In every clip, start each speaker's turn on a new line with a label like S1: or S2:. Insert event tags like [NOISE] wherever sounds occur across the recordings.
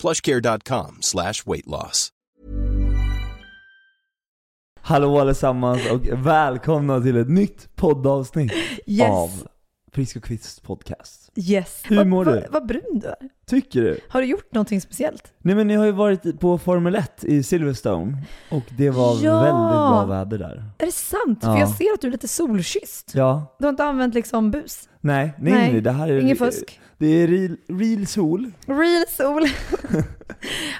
S1: plushcare.com slash weight loss.
S2: Hallå allesammans och välkomna till ett nytt poddavsnitt
S3: Yes.
S2: av Frisk och Kvist podcast.
S3: Yes.
S2: Hur
S3: Vad-
S2: mår
S3: vad-
S2: du?
S3: Vad brun du är.
S2: Tycker du?
S3: Har du gjort någonting speciellt?
S2: Nej men ni har ju varit på Formel 1 i Silverstone och det var
S3: Ja.
S2: väldigt bra väder där.
S3: Är det sant?
S2: Ja.
S3: För jag ser att du är lite solkysst.
S2: Ja,
S3: Du har inte använt liksom bus?
S2: nej, nej,
S3: Nej,
S2: nej, det här är...
S3: Ingen fusk?
S2: Det är real, real sol.
S3: Real sol. [LAUGHS]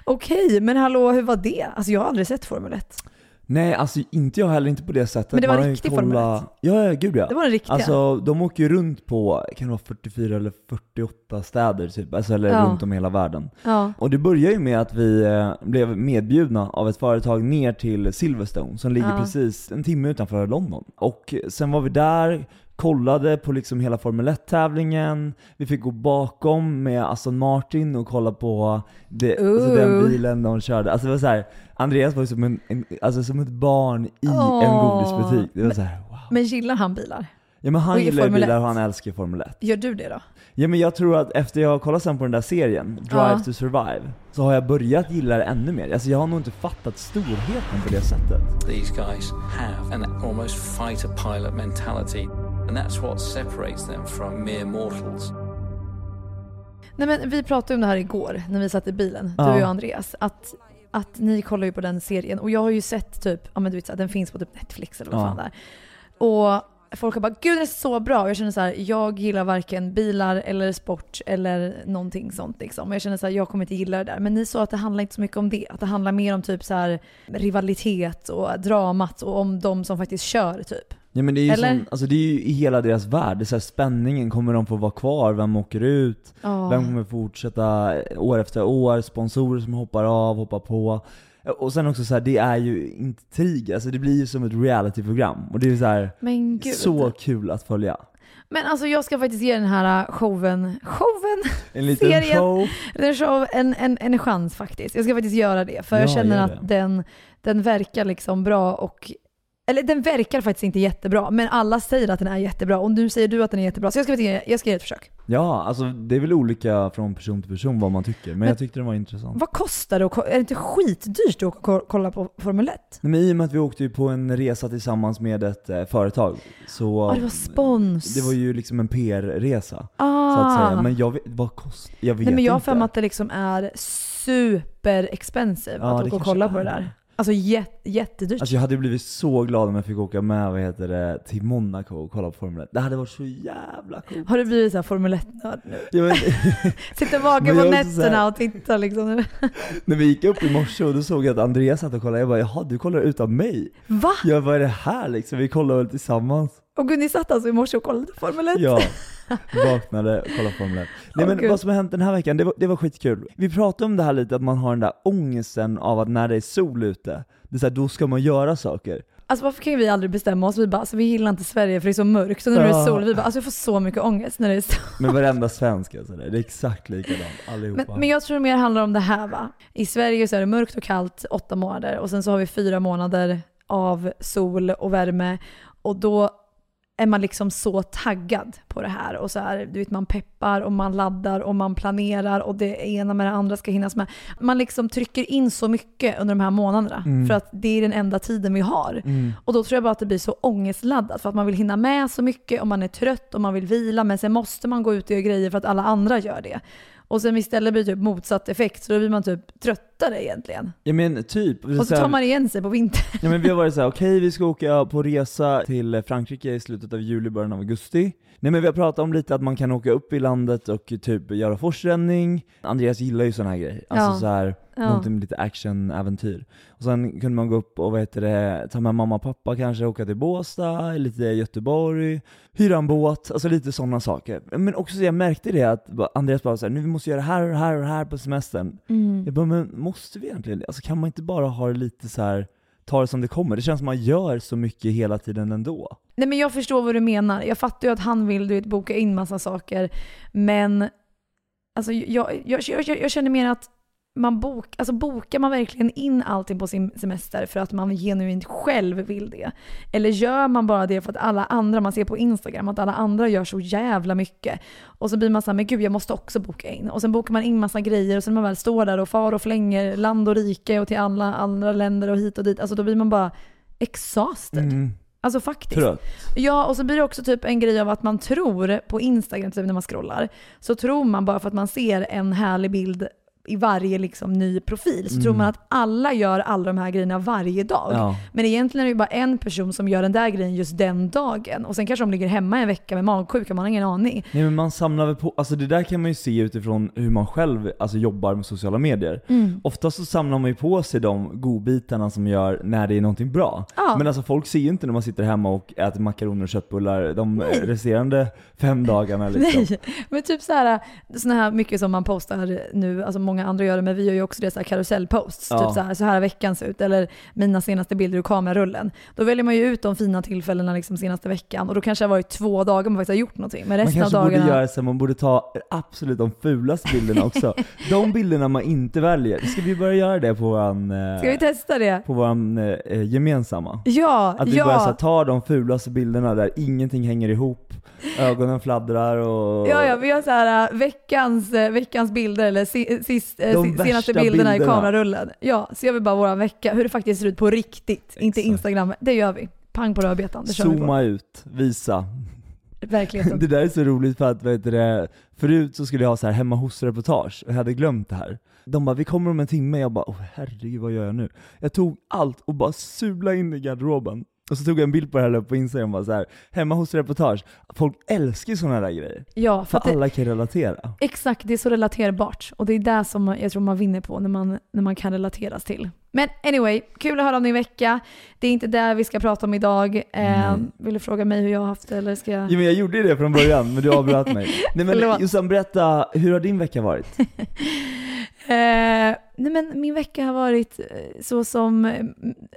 S3: Okej, men hallå, hur var det? Alltså jag har aldrig sett Formel 1.
S2: Nej, alltså inte jag heller, inte på det sättet.
S3: Men det var
S2: Man ju
S3: riktig Formel
S2: kollat- Ja, ja, gud ja.
S3: Det var den riktiga.
S2: Alltså de åker ju runt på, kan det vara 44 eller 48 städer typ, alltså, eller
S3: Ja.
S2: runt om i hela världen.
S3: ja.
S2: Och det börjar ju med att vi eh, blev medbjudna av ett företag ner till Silverstone som ligger
S3: Ja.
S2: precis en timme utanför London. Och sen var vi där, kollade på liksom hela Formel 1-tävlingen, vi fick gå bakom med Aston Martin och kolla på det, alltså den bilen de körde. Alltså det var så här, Andreas var ju som, en, en, alltså som ett barn i en
S3: Åh.
S2: godisbutik. Det var så här, wow.
S3: Men gillar han bilar?
S2: Ja men han gillar
S3: Formel
S2: bilar
S3: 1.
S2: och han älskar Formel 1.
S3: Gör du det då?
S2: Ja men jag tror att efter jag har kollat sen på den där serien, Drive
S3: Ja.
S2: to Survive, så har jag börjat gilla det ännu mer. Alltså jag har nog inte fattat storheten på det sättet.
S4: These guys have an almost fighter pilot mentality, and that's what separates them from mere mortals.
S3: Nej men vi pratade om det här igår när vi satt i bilen,
S2: Ja.
S3: du och Andreas. Att, att ni kollar ju på den serien och jag har ju sett typ, ja men du vet så här, den finns på typ Netflix eller vad
S2: Ja.
S3: fan det är. Och folk har bara “Gud den är så bra” och jag känner så här, jag gillar varken bilar eller sport eller någonting sånt liksom. Och jag känner så här, jag kommer inte gilla det där. Men ni sa att det handlar inte så mycket om det. Att det handlar mer om typ så här rivalitet och dramat och om de som faktiskt kör typ.
S2: Ja men det är ju,
S3: Eller?
S2: som, alltså det är ju i hela deras värld, det är så här spänningen, kommer de få vara kvar? Vem åker ut?
S3: Ja.
S2: Vem kommer fortsätta år efter år? Sponsorer som hoppar av, hoppar på. Och sen också så här, det är ju intrig, alltså det blir ju som ett realityprogram. Och det är så här, så kul att följa.
S3: Men alltså jag ska faktiskt ge den här showen, showen, [LAUGHS]
S2: En liten
S3: Serien.
S2: show.
S3: den show en, en, en chans faktiskt. Jag ska faktiskt göra det. För
S2: Ja,
S3: jag känner att den, den verkar liksom bra och eller den verkar faktiskt inte jättebra, men alla säger att den är jättebra. Och nu säger du att den är jättebra, så jag ska, jag ska ge ett försök.
S2: Ja, alltså det är väl olika från person till person vad man tycker, men,
S3: Men-
S2: jag tyckte den var intressant.
S3: Vad kostar det? ko- Är det inte skitdyrt att ko- kolla på Formel 1?
S2: Nej, Men i och med att vi åkte ju på en resa tillsammans med ett eh, företag, så
S3: Ja, det var spons.
S2: det var ju liksom en PR-resa,
S3: ah.
S2: så att säga. Men jag vet, vad kost, jag vet
S3: Nej men jag har för mig att det liksom är super expensive
S2: Ja,
S3: att åka och kolla på det. där. Alltså jät, jättedyrt.
S2: Alltså jag hade blivit så glad om jag fick åka med, vad heter det, till Monaco och kolla på Formel 1. Det hade varit så jävla coolt.
S3: Har du blivit så här Formel 1-nörd nu?
S2: Vet, [LAUGHS]
S3: Sitter vaken på
S2: så här-
S3: nätterna och tittar liksom. [LAUGHS]
S2: när vi gick upp i morse och då såg jag att Andreas satt och kollade, jag bara jaha du kollar utan mig?
S3: Va?
S2: Jag vad är det här liksom? Vi kollar väl tillsammans?
S3: Och gud, ni satt alltså i morse och kollade på Formel 1?
S2: Ja, [LAUGHS] vaknade och kollade Formel 1. Nej men
S3: Gud.
S2: vad som har hänt den här veckan, det var, det var skitkul. Vi pratade om det här lite, att man har den där ångesten av att när det är sol ute, det är så här, då ska man göra saker.
S3: Alltså varför kan vi aldrig bestämma oss? Vi bara, alltså, vi gillar inte Sverige för det är så mörkt. Och nu är det
S2: Ja.
S3: sol. Vi bara, alltså jag får så mycket ångest när det är sol.
S2: Men varenda svensk alltså, det är exakt likadant, allihopa.
S3: Men, men jag tror det mer handlar om det här va. I Sverige så är det mörkt och kallt åtta månader och sen så har vi fyra månader av sol och värme. Och då är man liksom så taggad på det här. Och så här, du vet, man peppar och man laddar och man planerar och det ena med det andra ska hinnas med. Man liksom trycker in så mycket under de här månaderna.
S2: Mm.
S3: För att det är den enda tiden vi har.
S2: Mm.
S3: Och då tror jag bara att det blir så ångestladdat för att man vill hinna med så mycket och man är trött och man vill vila men sen måste man gå ut och göra grejer för att alla andra gör det. Och sen istället blir det typ motsatt effekt, så då blir man typ tröttare egentligen.
S2: Ja men typ.
S3: Och så tar man igen sig på vintern.
S2: Ja men vi har varit såhär, okej vi ska åka på resa till Frankrike i slutet av juli, början av augusti. Nej men vi har pratat om lite att man kan åka upp i landet och typ göra forsränning. Andreas gillar ju sådana här grejer. Alltså
S3: Ja.
S2: så här,
S3: Ja.
S2: någonting med lite action-äventyr. Och sen kunde man gå upp och vad heter det, ta med mamma och pappa kanske, åka till Båstad, lite Göteborg, hyra en båt, alltså lite sådana saker. Men också så jag märkte det att Andreas bara såhär, nu vi måste göra det här och det här och det här på semestern.
S3: Mm.
S2: Jag bara, men måste vi egentligen? Alltså kan man inte bara ha lite så här, ta det som det kommer? Det känns som man gör så mycket hela tiden ändå.
S3: Nej men jag förstår vad du menar. Jag fattar ju att han vill du vet, boka in massa saker. Men alltså, jag, jag, jag, jag känner mer att man bok, alltså, bokar man verkligen in allting på sin semester för att man genuint själv vill det? Eller gör man bara det för att alla andra, man ser på Instagram att alla andra gör så jävla mycket. Och så blir man såhär, men gud jag måste också boka in. Och sen bokar man in massa grejer och sen när man väl står där och far och flänger land och rike och till alla andra länder och hit och dit. Alltså då blir man bara exhausted.
S2: Mm,
S3: Alltså faktiskt.
S2: trött.
S3: Ja, och så blir det också typ en grej av att man tror på Instagram typ när man scrollar, så tror man bara för att man ser en härlig bild i varje liksom ny profil, så tror man att alla gör alla de här grejerna varje dag.
S2: Ja.
S3: Men egentligen är det ju bara en person som gör den där grejen just den dagen. Och sen kanske de ligger hemma en vecka med magsjuka, man har ingen aning.
S2: Nej men man samlar väl på, alltså det där kan man ju se utifrån hur man själv alltså, jobbar med sociala medier.
S3: Mm.
S2: Ofta så samlar man ju på sig de godbitarna som gör när det är någonting bra.
S3: Ja.
S2: Men alltså folk ser ju inte när man sitter hemma och äter makaroner och köttbullar de resterande fem dagarna liksom. [LAUGHS]
S3: Nej, men typ så här, såna här mycket som man postar nu, alltså många andra gör det, men vi gör ju också det så här karusellposts.
S2: Ja.
S3: Typ så här, så här har veckan ser ut, eller mina senaste bilder ur kamerarullen. Då väljer man ju ut de fina tillfällena liksom senaste veckan och då kanske det har varit två dagar man faktiskt har gjort någonting. Men
S2: Man
S3: resten av
S2: kanske
S3: dagarna...
S2: borde göra så här, man borde ta absolut de fulaste bilderna också. [LAUGHS] de bilderna man inte väljer. Ska vi börja göra det på våran, eh,
S3: Ska vi testa det?
S2: på våran eh, gemensamma?
S3: Ja,
S2: Att vi
S3: ja.
S2: bara så här, tar de fulaste bilderna där ingenting hänger ihop, ögonen fladdrar och...
S3: Ja, ja, vi har så här äh, veckans, äh, veckans bilder, eller si, sist, si, senaste
S2: värsta
S3: bilderna, i
S2: bilderna.
S3: kamerarullen. Ja, ser vi bara vår vecka, hur det faktiskt ser ut på riktigt. Inte
S2: Exakt.
S3: Instagram. Det gör vi. Pang på rödbetan, det kör vi på.
S2: Zooma ut, visa.
S3: Verkligheten. [LAUGHS]
S2: Det där är så roligt för att, vet du, förut så skulle jag ha så här hemma hos-reportage, och jag hade glömt det här. De bara 'Vi kommer om en timme' jag bara 'Åh herregud vad gör jag nu?' Jag tog allt och bara sulade in i garderoben. Och så tog jag en bild på det här på Instagram och bara så här, hemma hos-reportage. Folk älskar ju sådana där grejer.
S3: Ja, för
S2: För
S3: det,
S2: alla kan relatera.
S3: exakt, det är så relaterbart. Och det är det som jag tror man vinner på när man, när man kan relateras till. Men anyway, kul att höra om din vecka. Det är inte där vi ska prata om idag. Eh,
S2: Mm.
S3: Vill du fråga mig hur jag har haft det eller ska jag?
S2: Jo men jag gjorde ju det från början, men du avbröt mig. [LAUGHS] Nej men. Jossan berätta, hur har din vecka varit? [LAUGHS]
S3: Eh, nej men min vecka har varit eh, så som eh,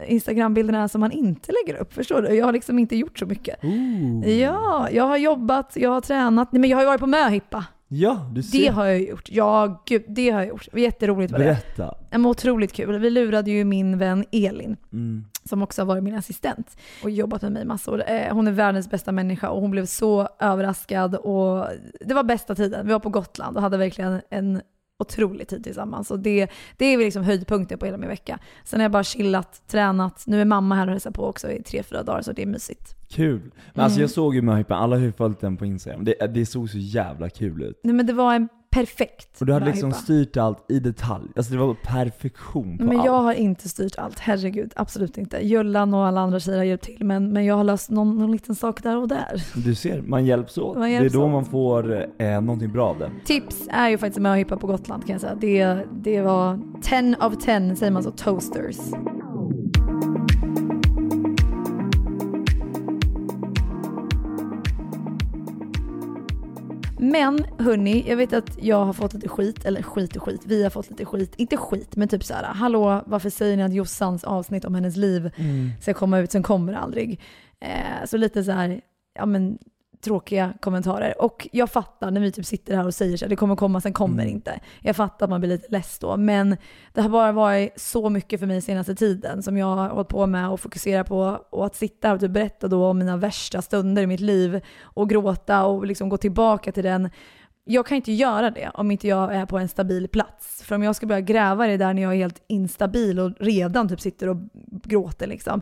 S3: Instagram-bilderna som man inte lägger upp. Förstår du? Jag har liksom inte gjort så mycket.
S2: Ooh.
S3: Ja, jag har jobbat, jag har tränat. Nej men jag har ju varit på möhippa.
S2: Ja, du ser.
S3: Det har jag gjort. Ja, gud, det har jag gjort. Jätteroligt var det.
S2: Berätta.
S3: Men otroligt kul. Vi lurade ju min vän Elin,
S2: Mm.
S3: som också har varit min assistent och jobbat med mig massor. Eh, Hon är världens bästa människa och hon blev så överraskad och det var bästa tiden. Vi var på Gotland och hade verkligen en otrolig tid tillsammans. Och det, det är liksom höjdpunkten på hela min vecka. Sen har jag bara chillat, tränat. Nu är mamma här och hälsar på också i tre, fyra dagar så det är mysigt.
S2: Kul. Men alltså
S3: Mm.
S2: jag såg ju möhippan, alla har ju följt den på Instagram. Det, det såg så jävla kul ut.
S3: Nej men det var en perfekt
S2: Och du hade liksom
S3: möhippa.
S2: styrt allt i detalj. Alltså det var perfektion på
S3: Men
S2: allt.
S3: jag har inte styrt allt, herregud. Absolut inte. Jullan och alla andra tjejer har hjälpt till, men, men jag har löst någon, någon liten sak där och där.
S2: Du ser, man hjälps åt.
S3: Man hjälps
S2: det är då
S3: åt.
S2: man får eh, någonting bra av det.
S3: Tips är ju faktiskt möhippa på Gotland kan jag säga. Det, det var 10 of 10, säger man så, toasters. Men hörni, jag vet att jag har fått lite skit, eller skit och skit, vi har fått lite skit, inte skit men typ så här: hallå varför säger ni att Jossans avsnitt om hennes liv ska komma ut, sen kommer det aldrig. Eh, så lite så här, ja men tråkiga kommentarer. Och jag fattar när vi typ sitter här och säger så här, det kommer komma, sen kommer det
S2: Mm.
S3: inte. Jag fattar att man blir lite less då, men det har bara varit så mycket för mig senaste tiden som jag har hållit på med och fokusera på. Och att sitta här och typ berätta då om mina värsta stunder i mitt liv och gråta och liksom gå tillbaka till den. Jag kan inte göra det om inte jag är på en stabil plats. För om jag ska börja gräva det där när jag är helt instabil och redan typ sitter och gråter liksom,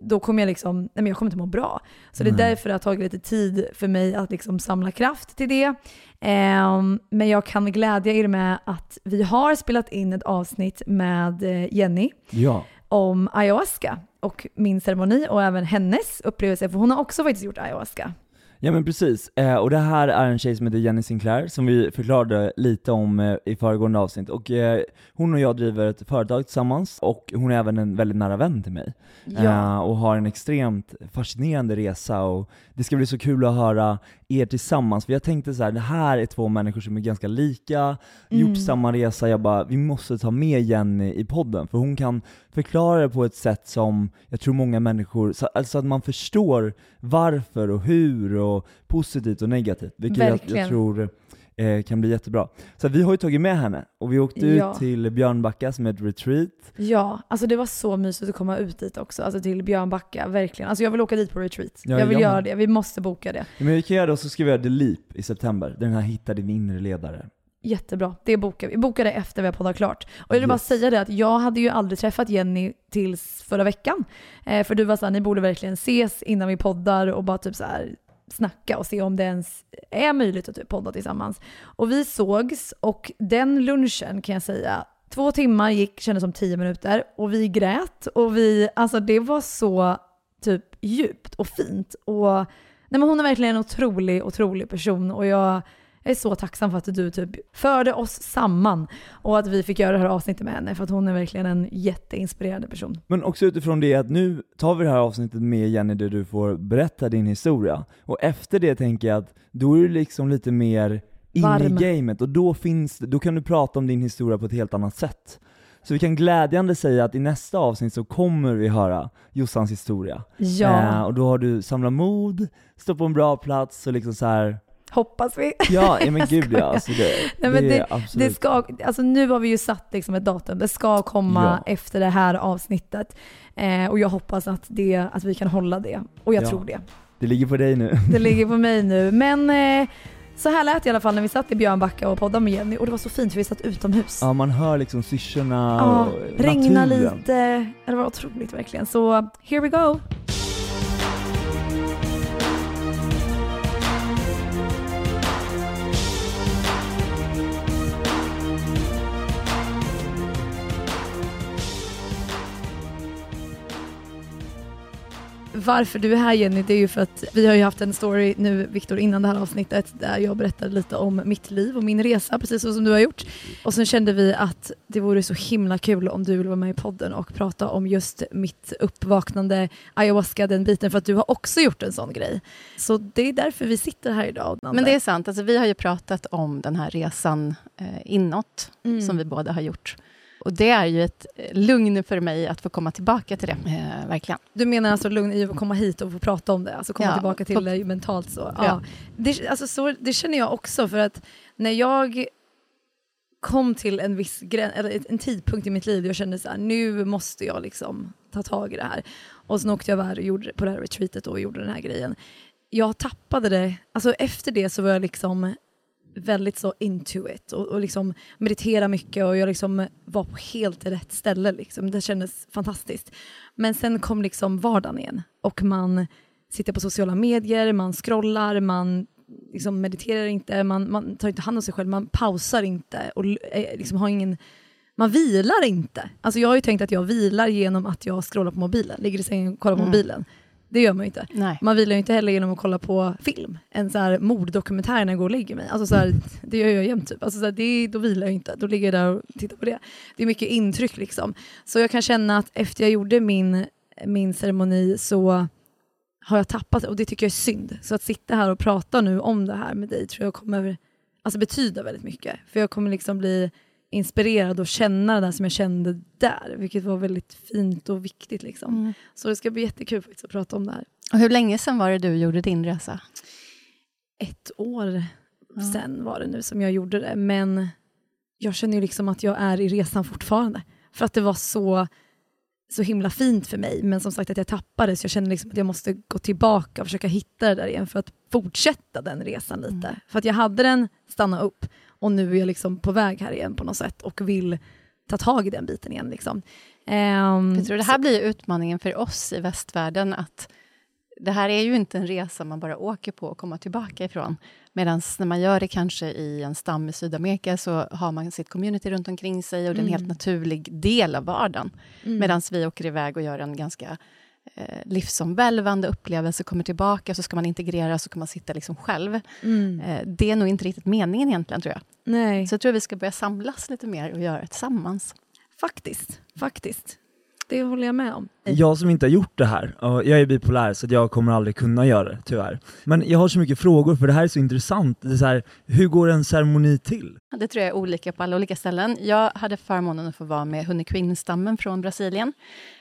S3: då kommer jag liksom, nej men jag kommer inte må bra. Så det är därför det har tagit lite tid för mig att liksom samla kraft till det. Ehm, men jag kan glädja er med att vi har spelat in ett avsnitt med eh, Jenny
S2: Ja.
S3: om ayahuasca och min ceremoni och även hennes upplevelse, för hon har också faktiskt gjort ayahuasca.
S2: Ja men precis, eh, och det här är en tjej som heter Jenny Sinclair, som vi förklarade lite om eh, i föregående avsnitt. Och eh, hon och jag driver ett företag tillsammans, och hon är även en väldigt nära vän till mig. Eh, och har en extremt fascinerande resa, och det ska bli så kul att höra er tillsammans. För jag tänkte så här, det här är två människor som är ganska lika, gjort
S3: Mm.
S2: samma resa, jag bara, vi måste ta med Jenny i podden, för hon kan förklara det på ett sätt som jag tror många människor, så, alltså att man förstår varför och hur och positivt och negativt, vilket jag, jag tror eh, kan bli jättebra. Så vi har ju tagit med henne, och vi åkte
S3: Ja.
S2: ut till Björnbacka som är ett retreat.
S3: Ja, alltså det var så mysigt att komma ut dit också, alltså till Björnbacka, verkligen. Alltså jag vill åka dit på retreat.
S2: Ja,
S3: jag vill
S2: jag
S3: göra det, vi måste boka det.
S2: Men vi kan göra det och så ska vi göra The Leap i september, den här Hitta din inre ledare.
S3: Jättebra, det bokar vi. Vi bokar det efter vi har poddat klart. Och jag vill bara
S2: Yes.
S3: säga det att jag hade ju aldrig träffat Jenny tills förra veckan. Eh, för du var såhär, ni borde verkligen ses innan vi poddar och bara typ så här snacka och se om det ens är möjligt att typ podda tillsammans. Och vi sågs och den lunchen kan jag säga, två timmar gick, kändes som tio minuter och vi grät och vi, alltså det var så typ djupt och fint. Och nej men hon är verkligen en otrolig, otrolig person och jag jag är så tacksam för att du typ förde oss samman och att vi fick göra det här avsnittet med henne för att hon är verkligen en jätteinspirerande person.
S2: Men också utifrån det att nu tar vi det här avsnittet med Jenny där du får berätta din historia. Och efter det tänker jag att då är du liksom lite mer inne
S3: Varm.
S2: i gamet och då finns då kan du prata om din historia på ett helt annat sätt. Så vi kan glädjande säga att i nästa avsnitt så kommer vi höra Jossans historia.
S3: Ja,
S2: Eh, och då har du samlat mod, stå på en bra plats och liksom så här.
S3: Hoppas vi.
S2: ja [LAUGHS] men gud ja, alltså det,
S3: Nej, men
S2: det,
S3: det-
S2: absolut.
S3: Det ska, alltså nu har vi ju satt liksom ett datum, det ska komma
S2: Ja.
S3: efter det här avsnittet. Eh, och jag hoppas att, det, att vi kan hålla det. Och jag
S2: Ja.
S3: tror det.
S2: det ligger på dig nu.
S3: Det [LAUGHS] ligger på mig nu. Men eh, så här lät det i alla fall när vi satt i Björnbacka och poddade med Jenny. Och det var så fint för vi satt utomhus.
S2: Ja, man hör liksom syrsorna
S3: Ja,
S2: och
S3: regna
S2: naturen.
S3: lite. Det var otroligt verkligen. Så here we go. Varför du är här Jenny, det är ju för att vi har ju haft en story nu Viktor innan det här avsnittet där jag berättade lite om mitt liv och min resa precis så som du har gjort. Och sen kände vi att det vore så himla kul om du ville vara med i podden och prata om just mitt uppvaknande, ayahuasca, den biten, för att du har också gjort en sån grej. Så det är därför vi sitter här idag.
S5: Men det är sant. Alltså, vi har ju pratat om den här resan eh, inåt,
S3: Mm.
S5: som vi båda har gjort. Och det är ju ett eh, lugn för mig att få komma tillbaka till det, eh, verkligen.
S3: Du menar alltså lugn i att komma hit och få prata om det, alltså komma
S5: Ja,
S3: tillbaka till det mentalt så. Ja.
S5: Ja.
S3: Det, alltså så. Det känner jag också för att när jag kom till en viss gräns, eller en tidpunkt i mitt liv där jag kände så här, nu måste jag liksom ta tag i det här. Och sen åkte jag iväg och gjorde på det här retreatet och gjorde den här grejen. Jag tappade det, alltså efter det så var jag liksom väldigt så into it och, och liksom meditera mycket och jag liksom var på helt rätt ställe. Liksom. Det kändes fantastiskt. Men sen kom liksom vardagen igen och man sitter på sociala medier, man scrollar, man liksom mediterar inte, man, man tar inte hand om sig själv, man pausar inte och eh, liksom har ingen man vilar inte. Alltså jag har ju tänkt att jag vilar genom att jag scrollar på mobilen, ligger i sängen och kollar på
S5: Mm.
S3: mobilen. Det gör man ju inte.
S5: Nej.
S3: Man vilar ju inte heller genom att kolla på film. En så här morddokumentär när jag går och lägger mig. Alltså så här, det gör jag jämt typ. Alltså så här, det, då vilar jag inte. Då ligger jag där och tittar på det. Det är mycket intryck liksom. Så jag kan känna att efter jag gjorde min, min ceremoni så har jag tappat och det tycker jag är synd. Så att sitta här och prata nu om det här med dig tror jag kommer alltså betyda väldigt mycket. För jag kommer liksom bli inspirerad och känna det där som jag kände där. Vilket var väldigt fint och viktigt liksom.
S5: Mm.
S3: Så det ska bli jättekul faktiskt att prata om det här.
S5: Och hur länge sedan var det du gjorde din resa?
S3: ett år
S5: Ja.
S3: sen var det nu som jag gjorde det. Men jag känner ju liksom att jag är i resan fortfarande. För att det var så, så himla fint för mig. Men som sagt att jag tappade så jag känner liksom att jag måste gå tillbaka och försöka hitta det där igen för att fortsätta den resan lite.
S5: Mm.
S3: För att jag hade den stanna upp och nu är jag liksom på väg här igen på något sätt och vill ta tag i den biten igen. Liksom. Ehm,
S5: Jag tror det här blir utmaningen för oss i västvärlden, att det här är ju inte en resa man bara åker på och kommer tillbaka ifrån. Medan när man gör det kanske i en stam i Sydamerika så har man sitt community runt omkring sig och det är en helt naturlig del av vardagen. Medan vi åker iväg och gör en ganska eh, livsomvälvande upplevelse, kommer tillbaka, så ska man integrera, så kan man sitta liksom själv. Eh, det är nog inte riktigt meningen egentligen, tror jag.
S3: Nej,
S5: Så jag tror vi ska börja samlas lite mer och göra det tillsammans.
S3: faktiskt. Faktiskt. Det håller jag med om.
S2: Jag som inte har gjort det här, och jag är bipolär så att jag kommer aldrig kunna göra det, tyvärr. Men jag har så mycket frågor för det här är så intressant. Det är så här, hur går en ceremoni till?
S5: Det tror jag är olika på alla olika ställen. Jag hade förmånen att få vara med Hunnikvinn-stammen från Brasilien,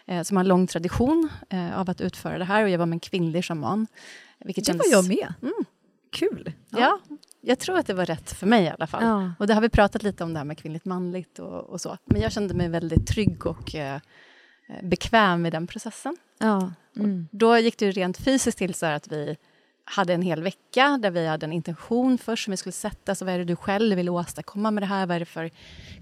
S5: eh, som har en lång tradition eh, av att utföra det här. Och jag var med en kvinnlig shaman. Vilket
S3: Det var
S5: kändes-
S3: jag med.
S5: Mm.
S3: Kul.
S5: Ja. Jag tror att det var rätt för mig i alla fall.
S3: Ja.
S5: Och det har vi pratat lite om det här med kvinnligt manligt och, och så. Men jag kände mig väldigt trygg och eh, bekväm i den processen.
S3: Ja. Mm.
S5: Då gick det rent fysiskt till så att vi hade en hel vecka där vi hade en intention först som vi skulle sätta. Så vad är det du själv vill åstadkomma med det här? Vad är det för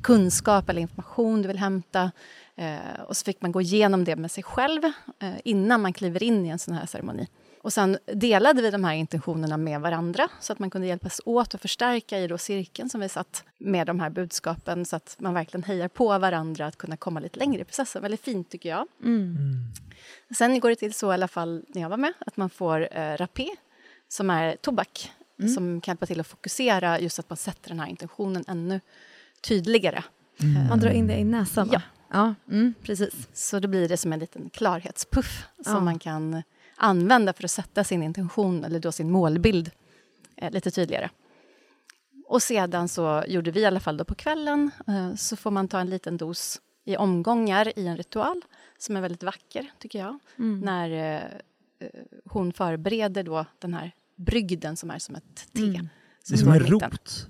S5: kunskap eller information du vill hämta? Eh, och så fick man gå igenom det med sig själv eh, innan man kliver in i en sån här ceremoni. Och sen delade vi de här intentionerna med varandra så att man kunde hjälpas åt och förstärka i då cirkeln som vi satt med de här budskapen så att man verkligen hejar på varandra att kunna komma lite längre i processen. Väldigt fint tycker jag. Sen går det till så i alla fall när jag var med att man får eh, rapé som är tobak som kan hjälpa till att fokusera just att man sätter den här intentionen ännu tydligare.
S3: Man drar in det i näsan, va?
S5: Ja.
S3: Ja, mm, precis.
S5: Så då blir det som en liten klarhetspuff som
S3: Ja.
S5: man kan använda för att sätta sin intention eller då sin målbild eh, lite tydligare. Och sedan så gjorde vi i alla fall då på kvällen eh, så får man ta en liten dos i omgångar i en ritual som är väldigt vacker, tycker jag. När eh, eh, hon förbereder då den här brygden som är som ett te.
S2: Det är
S5: som
S2: en rot.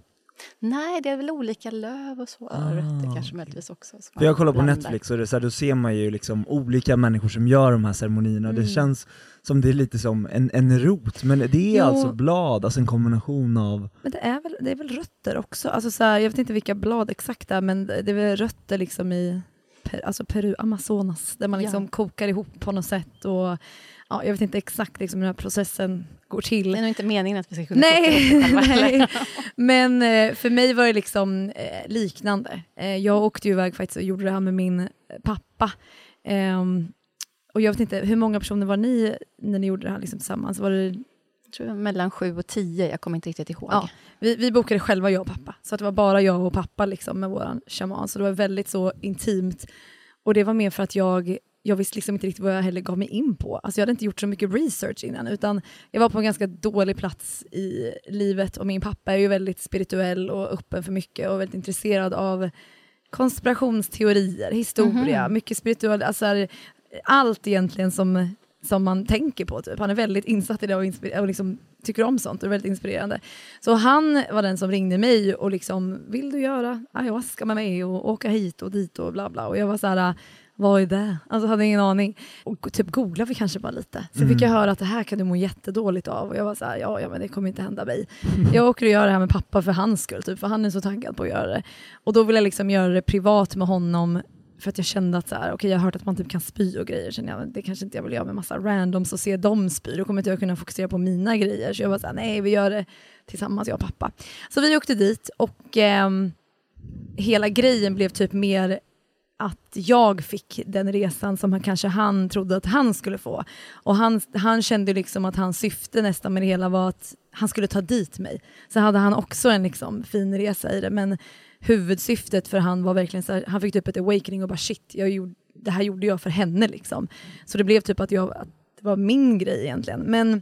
S5: Nej, det är väl olika löv och så.
S2: Ah,
S5: rötter kanske möjligtvis också.
S2: För jag kollar på
S5: blandar.
S2: Netflix och det så här, då ser man ju liksom olika människor som gör de här ceremonierna och det känns som det är lite som en, en rot, men det är
S3: Jo.
S2: alltså blad, alltså en kombination av
S3: Men det är väl, det är väl rötter också? Alltså så här, jag vet inte vilka blad exakt det är, men det är väl rötter liksom i Per, alltså Peru, Amazonas, där man
S5: Ja.
S3: liksom kokar ihop på något sätt. Och, ja, jag vet inte exakt liksom, hur den här processen går till.
S5: Det är nog inte meningen att vi ska kunna
S3: Nej,
S5: själva. [LAUGHS]
S3: nej. men eh, för mig var det liksom eh, liknande. Eh, jag åkte ju iväg faktiskt och gjorde det här med min pappa. Ehm, och jag vet inte, hur många personer var ni när ni gjorde det här liksom tillsammans? Var det,
S5: Jag tror mellan sju och tio, jag kommer inte riktigt ihåg.
S3: Ja. vi, vi bokade själva, jag och pappa. Så att det var bara jag och pappa liksom, med våran shaman. Så det var väldigt så intimt. Och det var mer för att jag, jag visste liksom inte riktigt vad jag heller gav mig in på. Alltså jag hade inte gjort så mycket research innan, utan jag var på en ganska dålig plats i livet och min pappa är ju väldigt spirituell och öppen för mycket och väldigt intresserad av konspirationsteorier, historia, mycket spirituellt, alltså allt egentligen som, som man tänker på. Typ. Han är väldigt insatt i det och, och liksom tycker om sånt och är väldigt inspirerande. Så han var den som ringde mig och liksom, vill du göra ayahuasca med mig och åka hit och dit och bla bla. Och jag var så här, vad är det? Alltså hade ingen aning. Och typ googlade vi kanske bara lite. Sen fick jag höra att det här kan du må jättedåligt av. Och jag var så här, ja, ja men det kommer inte hända mig. [LAUGHS] Jag åker och gör det här med pappa för hans skull, typ, för han är så taggad på att göra det. Och då vill jag liksom göra det privat med honom för att jag kände att så här, okay, jag har hört att man typ kan spy och grejer, kände jag, det kanske inte jag vill göra med massa randoms och se dem spy, då kommer inte jag kunna fokusera på mina grejer. Så jag var såhär, nej vi gör det tillsammans jag och pappa. Så vi åkte dit och ehm, hela grejen blev typ mer att jag fick den resan som han, kanske han trodde att han skulle få. Och han, han kände liksom att hans syfte nästan med det hela var att han skulle ta dit mig. Så hade han också en liksom fin resa i det, men huvudsyftet för han var verkligen så här, han fick typ ett awakening och bara shit, jag gjorde, det här gjorde jag för henne liksom. Så det blev typ att, jag, att det var min grej egentligen. Men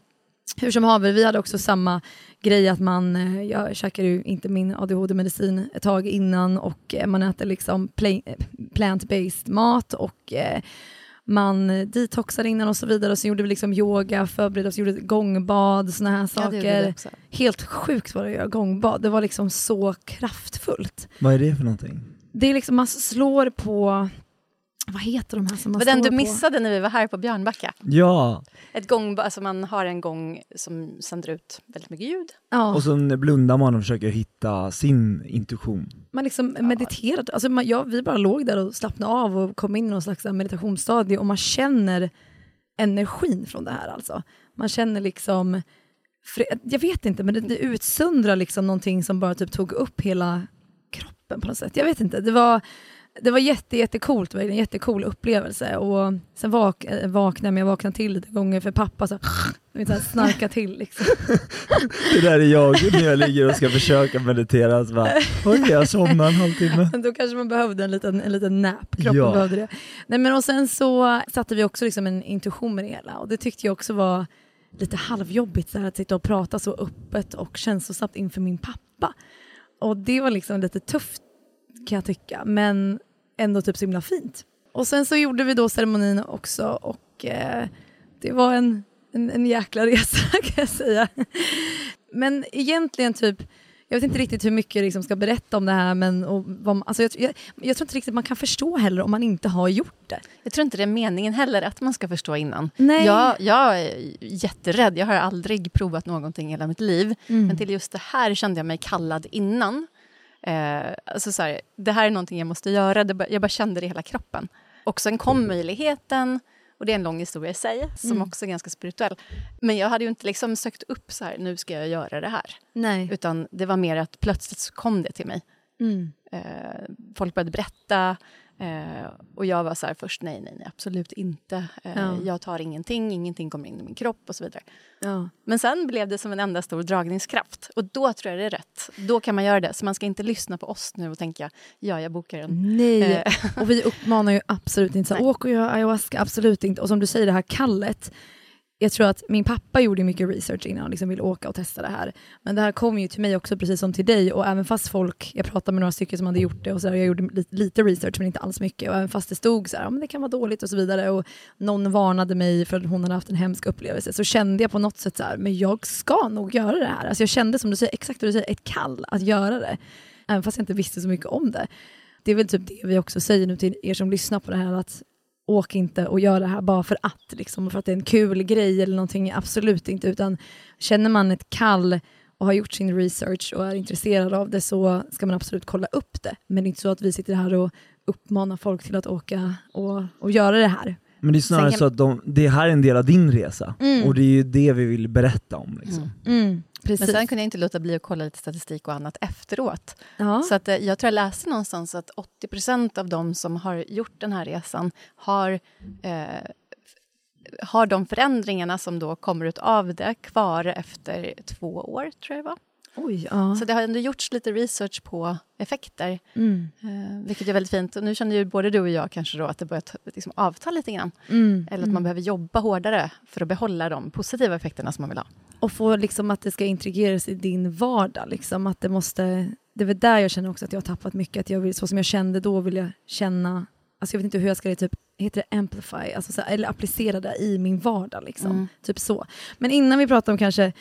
S3: hur som haver, vi hade också samma grej att man, eh, jag käkade ju inte min ADHD-medicin ett tag innan och eh, man äter liksom eh, plant-based mat och man detoxade innan och så vidare och så gjorde vi liksom yoga, förberedde oss, gjorde ett gångbad, såna här
S5: Ja,
S3: saker.
S5: också.
S3: Helt sjukt var det att göra gångbad, det var liksom så kraftfullt.
S2: Vad är det för någonting?
S3: Det är liksom, man slår på vad heter de här som man
S5: var den du
S3: på?
S5: missade när vi var här på Björnbacka.
S2: Ja,
S5: Ett gång, alltså man har en gång som sänder ut väldigt mycket ljud.
S3: Ja,
S2: och så blundar man och försöker hitta sin intuition.
S3: man liksom mediterade. Alltså man, ja, vi bara låg där och slappnade av och kom in i någon slags meditationsstadie och man känner energin från det här alltså. Man känner liksom, jag vet inte, men det, det utsöndrar liksom någonting som bara typ tog upp hela kroppen på något sätt. Jag vet inte, det var, det var jätte, jättecoolt, det var en jättecool upplevelse. Och sen vak, eh, vaknade jag, men jag vaknade till lite gånger för pappa så, [LAUGHS] så här, snarka till. Liksom. [LAUGHS]
S2: Det där är jag när jag ligger och ska försöka meditera, så bara, oj jag somnar en halvtimme. [LAUGHS]
S3: Då kanske man behövde en liten, en liten nap, kroppen
S2: Ja.
S3: behövde det. Nej, men och sen så satte vi också liksom en intuition med det hela och det tyckte jag också var lite halvjobbigt så här, att sitta och prata så öppet och känslosamt inför min pappa. Och det var liksom lite tufft kan jag tycka, men ändå typ så himla fint. Och sen så gjorde vi då ceremonin också och eh, det var en, en, en jäkla resa [LAUGHS] kan jag säga. Men egentligen typ, jag vet inte riktigt hur mycket jag liksom ska berätta om det här men och vad, alltså jag, jag, jag tror inte riktigt man kan förstå heller om man inte har gjort det.
S5: Jag tror inte det är meningen heller att man ska förstå innan.
S3: Nej.
S5: Jag, jag är jätterädd. Jag har aldrig provat någonting i hela mitt liv.
S3: Mm.
S5: Men till just det här kände jag mig kallad innan. Eh, alltså så här, det här är någonting jag måste göra. Det, jag bara kände det i hela kroppen. Och sen kom möjligheten. Och det är en lång historia i sig, som
S3: Mm.
S5: också är ganska spirituell. Men jag hade ju inte liksom sökt upp så här, nu ska jag göra det här.
S3: Nej.
S5: Utan det var mer att plötsligt så kom det till mig.
S3: Mm.
S5: Eh, folk började berätta. Eh, och jag var så här först, nej, nej, nej absolut inte. Eh,
S3: Ja.
S5: Jag tar ingenting, ingenting kommer in i min kropp och så vidare.
S3: Ja.
S5: Men sen blev det som en enda stor dragningskraft. Och då tror jag det är rätt. Då kan man göra det. Så man ska inte lyssna på oss nu och tänka, ja, jag bokar en.
S3: Nej,
S5: Eh.
S3: och vi uppmanar ju absolut inte så här, [LAUGHS] åk och gör ayahuasca, absolut inte. Och som du säger, det här kallet. Jag tror att min pappa gjorde mycket research innan han liksom ville åka och testa det här. Men det här kom ju till mig också, precis som till dig. Och även fast folk, jag pratade med några stycken som hade gjort det och så här, jag gjorde lite, lite research men inte alls mycket. Och även fast det stod så här, ja, men det kan vara dåligt och så vidare. Och någon varnade mig för att hon hade haft en hemsk upplevelse. Så kände jag på något sätt så här, men jag ska nog göra det här. Alltså jag kände som du säger, exakt vad du säger, ett kall att göra det. Även fast jag inte visste så mycket om det det är väl typ det vi också säger nu till er som lyssnar på det här att åk inte och gör det här bara för att, liksom, för att det är en kul grej eller någonting, absolut inte, utan känner man ett kall och har gjort sin research och är intresserad av det så ska man absolut kolla upp det. Men det är inte så att vi sitter här och uppmanar folk till att åka och, och göra det här.
S2: Men det är snarare
S5: kan-
S2: så att de, det här är en del av din resa,
S3: Mm.
S2: och det är ju det vi vill berätta om. Liksom.
S5: Mm.
S3: Precis.
S5: Men sen kunde jag inte låta bli att kolla lite statistik och annat efteråt.
S3: ja.
S5: Så att, eh, jag tror jag läste någonstans att 80% av de som har gjort den här resan har, eh, har de förändringarna som då kommer ut av det kvar efter två år, tror jag det var.
S3: Oj, ja.
S5: Så det har ändå gjorts lite research på effekter,
S3: Mm.
S5: eh, vilket är väldigt fint. Och nu känner ju både du och jag kanske då att det börjar liksom avta lite grann.
S3: Mm.
S5: Eller att man behöver jobba hårdare för att behålla de positiva effekterna som man vill ha.
S3: och få liksom att det ska integreras i din vardag. Liksom, att det, måste, det är väl där jag känner också att jag har tappat mycket. Att jag vill, så som jag kände då vill jag känna, alltså jag vet inte hur jag ska det, typ, heter det amplify, alltså så, eller applicera det i min vardag. Liksom.
S5: Mm.
S3: Typ så. Men innan vi pratar om kanske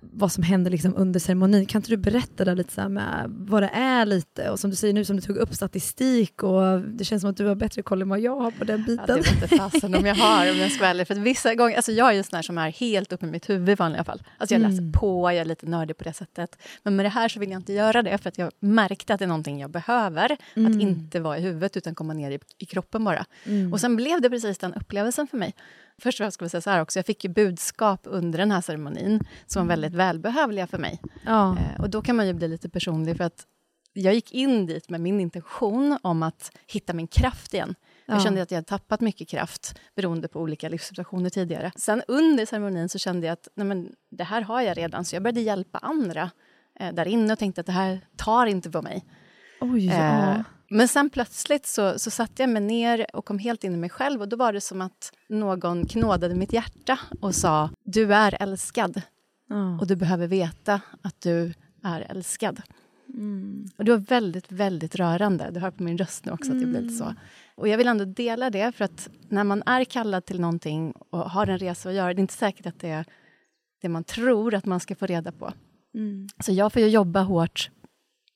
S3: vad som händer liksom under ceremonin, kan inte du berätta där lite så med vad det är lite? Och som du säger nu, som du tog upp statistik och det känns som att du har bättre koll än vad jag har på den
S5: Ja,
S3: biten.
S5: det vet inte fasen om jag har, om jag ska ärlig. För att vissa gånger, alltså jag är ju sån här som är helt uppe i mitt huvud i vanliga fall. Alltså jag läser
S3: Mm.
S5: på, jag är lite nördig på det sättet. Men med det här så vill jag inte göra det, för att jag märkte att det är någonting jag behöver. Att
S3: Mm.
S5: inte vara i huvudet, utan komma ner i, i kroppen bara.
S3: Mm.
S5: Och sen blev det precis den upplevelsen för mig. Först och främst ska vi säga så här också, jag fick ju budskap under den här ceremonin som var väldigt välbehövliga för mig.
S3: ja.
S5: Eh, och då kan man ju bli lite personlig, för att jag gick in dit med min intention om att hitta min kraft igen. Jag
S3: Ja.
S5: kände att jag hade tappat mycket kraft beroende på olika livssituationer tidigare. Sen under ceremonin så kände jag att nej men, det här har jag redan, så jag började hjälpa andra eh, där inne och tänkte att det här tar inte på mig.
S3: Oj,
S5: Eh,
S3: ja.
S5: Men sen plötsligt så, så satte jag mig ner och kom helt in i mig själv och då var det som att någon knådade mitt hjärta och sa du är älskad
S3: ja.
S5: och du behöver veta att du är älskad.
S3: Mm.
S5: Och det var väldigt, väldigt rörande. Du hör på min röst nu också att det blir lite så. Och jag vill ändå dela det, för att när man är kallad till någonting och har en resa att göra, det är inte säkert att det är det man tror att man ska få reda på.
S3: Mm.
S5: Så jag får jobba hårt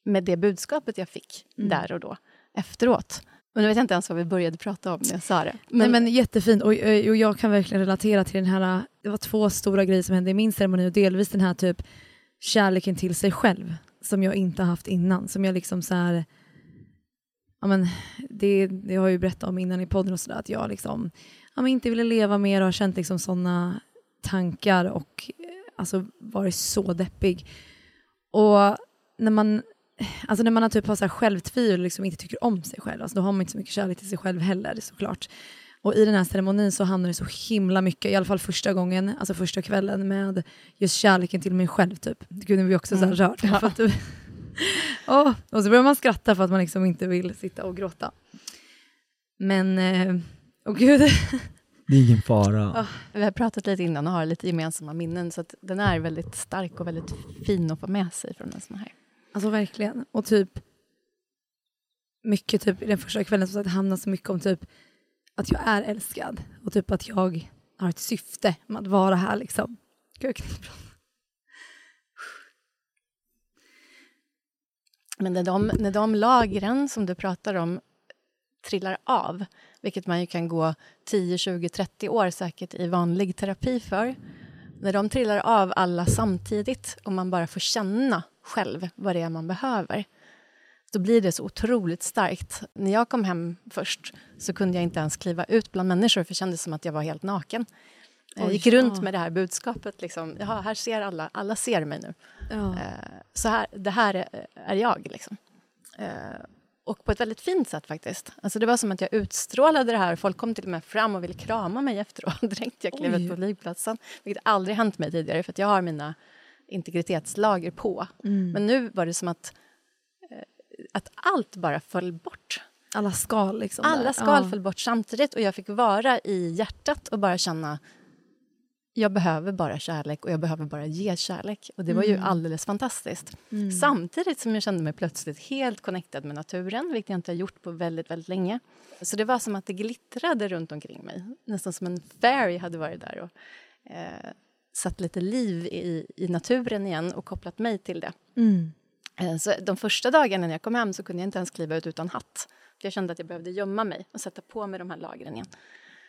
S5: med det budskapet jag fick
S3: Mm.
S5: där och då, efteråt. Men nu vet jag inte ens vad vi började prata om när jag sa det.
S3: Nej, men jättefint och, eh, och jag kan verkligen relatera till den här, det var två stora grejer som hände i min ceremoni och delvis den här typ kärleken till sig själv som jag inte haft innan. Som jag liksom så här, ja men det, det har jag ju berättat om innan i podden och sådär att jag liksom, ja men inte ville leva mer och har känt liksom sådana tankar och eh, alltså varit så deppig. Och när man, alltså när man har typ har så här självtvivel och liksom inte tycker om sig själv, alltså då har man inte så mycket kärlek till sig själv heller såklart. Och i den här ceremonin så handlar det så himla mycket, i alla fall första gången, alltså första kvällen med just kärleken till mig själv typ. Gud nu blir också så här rörd. För att, [LAUGHS] Åh, och så börjar man skratta för att man liksom inte vill sitta och gråta. Men, eh, åh gud.
S2: Det är ingen fara.
S5: Ja, vi har pratat lite innan och har lite gemensamma minnen så att den är väldigt stark och väldigt fin att få med sig från en sån här.
S3: Alltså verkligen. Och typ mycket typ i den första kvällen så att det handlar så mycket om typ att jag är älskad och typ att jag har ett syfte med att vara här liksom. Gud, jag kan prata.
S5: Men när de, när de lagren som du pratar om trillar av, vilket man ju kan gå 10, 20, 30 år säkert i vanlig terapi för. När de trillar av alla samtidigt och man bara får känna själv vad det är man behöver då blir det så otroligt starkt. När jag kom hem först så kunde jag inte ens kliva ut bland människor för det kändes som att jag var helt naken. Jag
S3: Oj,
S5: gick runt
S3: ja.
S5: med det här budskapet. Liksom, Jaha, här ser alla, alla ser mig nu.
S3: Ja.
S5: Eh, så här, det här är, är jag. Liksom. Eh, och på ett väldigt fint sätt faktiskt. Alltså det var som att jag utstrålade det här. Folk kom till och med fram och ville krama mig efteråt [LAUGHS] direkt jag klev ut på flygplatsen. Vilket aldrig hänt mig tidigare för jag har mina integritetslager på.
S3: Mm.
S5: Men nu var det som att, eh, att allt bara föll bort.
S3: Alla skal liksom. där.
S5: Alla skal
S3: Ja.
S5: föll bort samtidigt och jag fick vara i hjärtat och bara känna jag behöver bara kärlek och jag behöver bara ge kärlek. Och det var ju
S3: Mm.
S5: alldeles fantastiskt.
S3: Mm.
S5: Samtidigt som jag kände mig plötsligt helt connectad med naturen, vilket jag inte har gjort på väldigt, väldigt länge. Så det var som att det glittrade runt omkring mig. Nästan som en fairy hade varit där och eh, satt lite liv i, i naturen igen och kopplat mig till det.
S3: Mm.
S5: Eh, Så de första dagarna när jag kom hem så kunde jag inte ens kliva ut utan hatt. För jag kände att jag behövde gömma mig och sätta på mig de här lagren igen.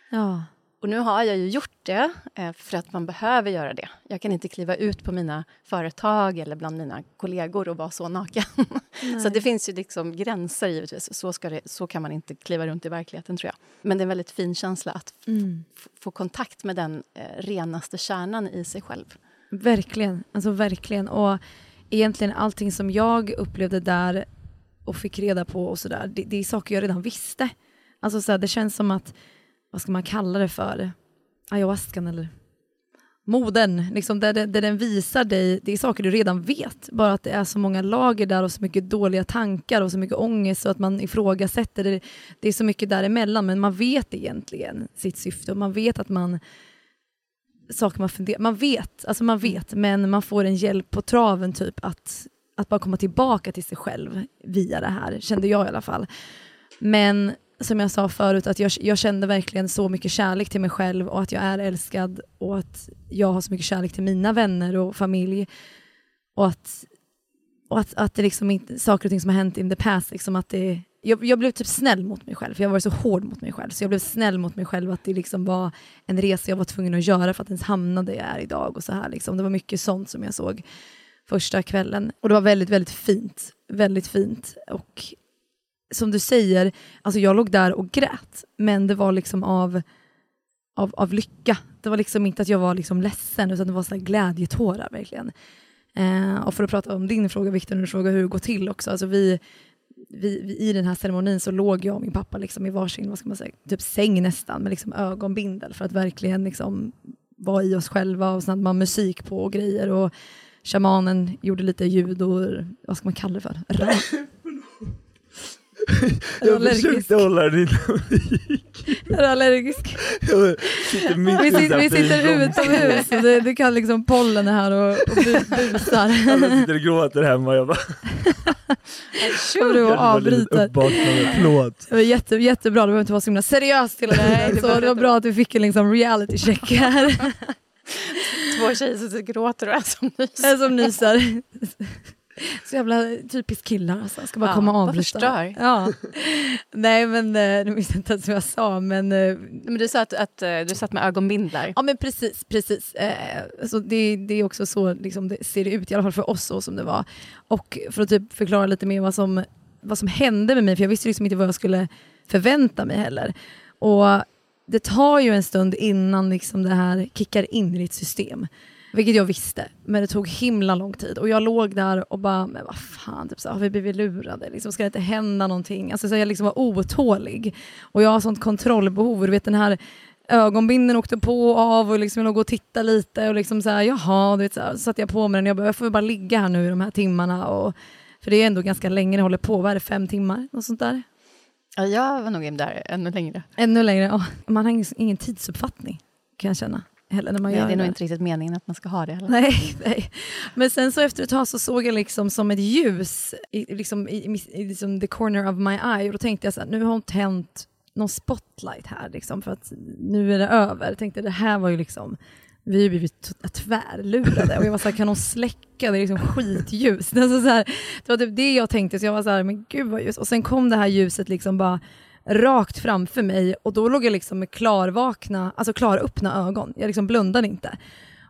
S3: Ja.
S5: Och nu har jag ju gjort det eh, för att man behöver göra det. Jag kan inte kliva ut på mina företag eller bland mina kollegor och vara så naken. [LAUGHS] så det finns ju liksom gränser givetvis. Så, ska det, så kan man inte kliva runt i verkligheten tror jag. Men det är en väldigt fin känsla att
S3: Mm.
S5: få kontakt med den eh, renaste kärnan i sig själv.
S3: Verkligen, alltså verkligen. Och egentligen allting som jag upplevde där och fick reda på och sådär, det, det är saker jag redan visste. Alltså så här, det känns som att, vad ska man kalla det för, ayahuascan eller? Moden, liksom där, där den visar dig, det är saker du redan vet, bara att det är så många lager där och så mycket dåliga tankar och så mycket ångest och att man ifrågasätter, det, det är så mycket däremellan men man vet egentligen sitt syfte och man vet att man saker man funderar, man vet, alltså man vet men man får en hjälp på traven typ att, att bara komma tillbaka till sig själv via det här, kände jag i alla fall. Men som jag sa förut, att jag, jag kände verkligen så mycket kärlek till mig själv och att jag är älskad och att jag har så mycket kärlek till mina vänner och familj. Och att, och att, att det liksom inte, saker och ting som har hänt in the past, liksom att det, jag, jag blev typ snäll mot mig själv, för jag var så hård mot mig själv. Så jag blev snäll mot mig själv att det liksom var en resa jag var tvungen att göra för att ens hamna där jag är idag. och så här liksom. Det var mycket sånt som jag såg första kvällen. Och det var väldigt, väldigt fint. Väldigt fint. Och som du säger, alltså jag låg där och grät, men det var liksom av, av, av lycka. Det var liksom inte att jag var liksom ledsen, utan det var så här glädjetårar verkligen. Eh, och för att prata om din fråga, Viktor, när du frågar hur det går till också. Alltså vi, vi, vi, I den här ceremonin så låg jag och min pappa liksom i varsin vad ska man säga, typ säng nästan, med liksom ögonbindel för att verkligen liksom vara i oss själva och sen hade man musik på och grejer. Och shamanen gjorde lite ljud och vad ska man kalla det för? [LAUGHS]
S2: Jag
S3: allergisk?
S2: försökte hålla din
S3: Är du allergisk?
S2: Jag sitter mitt
S3: Vi, vi sitter utomhus och det, det kan liksom pollen är här och, och bu- [LAUGHS] busar.
S2: Alla sitter och gråter hemma jag bara
S3: Kommer du
S2: förlåt.
S3: Det var jätte, jättebra, det behöver inte vara så himla seriöst till och med. Så det var bra att vi fick en liksom reality check här.
S5: Två tjejer som och gråter och är som nyser.
S3: som nyser. [LAUGHS] Så jävla typiskt killar alltså. Ska bara
S5: Ja,
S3: komma och avbryta. [LAUGHS] Ja. Nej men, eh, nu visste jag inte ens vad jag sa men eh,
S5: Men du sa att, att eh, du satt med ögonbindlar.
S3: Ja men precis, precis. Så det, det är också så liksom, det ser ut, i alla fall för oss så som det var. Och för att typ förklara lite mer vad som, vad som hände med mig, för jag visste liksom inte vad jag skulle förvänta mig heller. Och det tar ju en stund innan liksom det här kickar in i ditt system. Vilket jag visste, men det tog himla lång tid. Och jag låg där och bara, men vad fan, typ så, har vi blivit lurade? Liksom, ska det inte hända någonting? Alltså, så jag liksom var otålig. Och jag har sånt kontrollbehov. Du vet den här ögonbinden åkte på och av och liksom jag låg och tittade lite och liksom så här, jaha, du vet, så, här, så satte jag på mig den. Jag bara, jag får bara ligga här nu i de här timmarna. Och, för det är ändå ganska länge det håller på. Vad är det, fem timmar? Något sånt där.
S5: Ja, jag var nog där ännu längre.
S3: Ännu längre. Ja. Man har ingen, ingen tidsuppfattning kan jag känna. Heller när man
S5: Nej,
S3: gör
S5: det är nog inte riktigt meningen att man ska ha det heller.
S3: Nej, [LAUGHS] nej. Men sen så efter ett tag så såg jag liksom som ett ljus i, liksom, i, i, liksom the corner of my eye och då tänkte jag så här, nu har hon tänt någon spotlight här liksom för att nu är det över. Jag tänkte det här var ju liksom, vi har ju blivit tvärlurade och jag var så här, kan hon släcka, det är liksom skitljus. Är [LAUGHS] så här, det var typ det jag tänkte, så jag var så här, men gud vad ljus. Och sen kom det här ljuset liksom bara rakt framför mig och då låg jag liksom med klarvakna, alltså klaröppna ögon. Jag liksom blundade inte.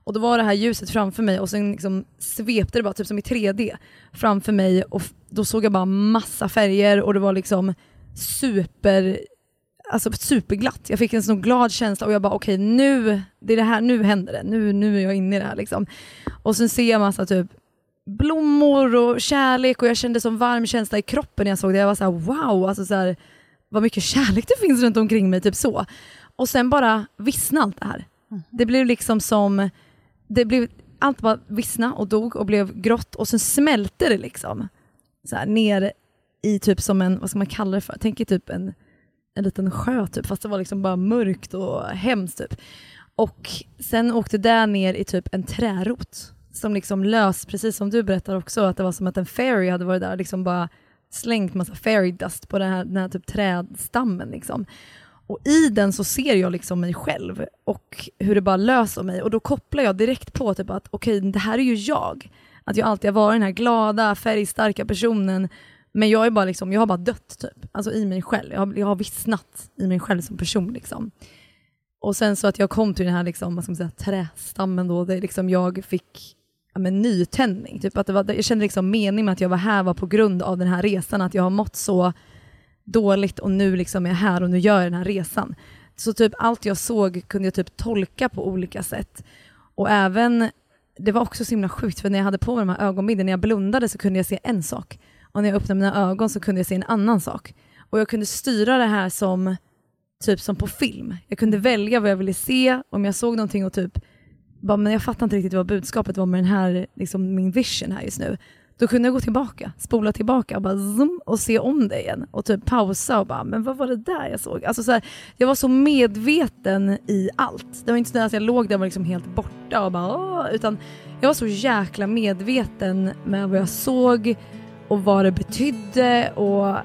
S3: Och då var det här ljuset framför mig och sen liksom svepte det bara, typ som i 3D, framför mig och då såg jag bara massa färger och det var liksom super, alltså superglatt. Jag fick en sån glad känsla och jag bara okej nu, det är det här, nu händer det, nu, nu är jag inne i det här liksom. Och sen ser jag massa typ blommor och kärlek och jag kände sån varm känsla i kroppen när jag såg det. Jag var så här, wow, alltså så här, vad mycket kärlek det finns runt omkring mig, typ så. Och sen bara vissnade allt det här. Det blev liksom som, det blev, allt bara vissna och dog och blev grått och sen smälte det liksom. Så här, ner i typ som en, vad ska man kalla det för? Tänk er typ en, en liten sjö typ, fast det var liksom bara mörkt och hemskt typ. Och sen åkte det ner i typ en trärot som liksom lös, precis som du berättar också, att det var som att en fairy hade varit där liksom bara slängt massa fairy dust på den här, den här typ trädstammen. Liksom. Och i den så ser jag liksom mig själv och hur det bara löser mig och då kopplar jag direkt på typ att okej, det här är ju jag. Att jag alltid har varit den här glada, färgstarka personen men jag, är bara liksom, jag har bara dött typ, alltså i mig själv. Jag har, jag har vissnat i mig själv som person. Liksom. Och sen så att jag kom till den här liksom, vad ska man säga, trästammen då, där liksom jag fick men, nytändning. Typ att det var, jag kände liksom mening med att jag var här var på grund av den här resan, att jag har mått så dåligt och nu liksom är jag här och nu gör jag den här resan. Så typ allt jag såg kunde jag typ tolka på olika sätt. Och även, det var också så himla sjukt för när jag hade på mig de här ögonbindeln, när jag blundade så kunde jag se en sak. Och när jag öppnade mina ögon så kunde jag se en annan sak. Och jag kunde styra det här som typ som på film. Jag kunde välja vad jag ville se, om jag såg någonting och typ bara, men jag fattar inte riktigt vad budskapet var med den här, liksom min vision här just nu. Då kunde jag gå tillbaka, spola tillbaka och bara zoom, och se om det igen och typ pausa och bara, men vad var det där jag såg? Alltså så här, jag var så medveten i allt. Det var inte så att jag låg där och var liksom helt borta och bara, Åh, utan jag var så jäkla medveten med vad jag såg och vad det betydde och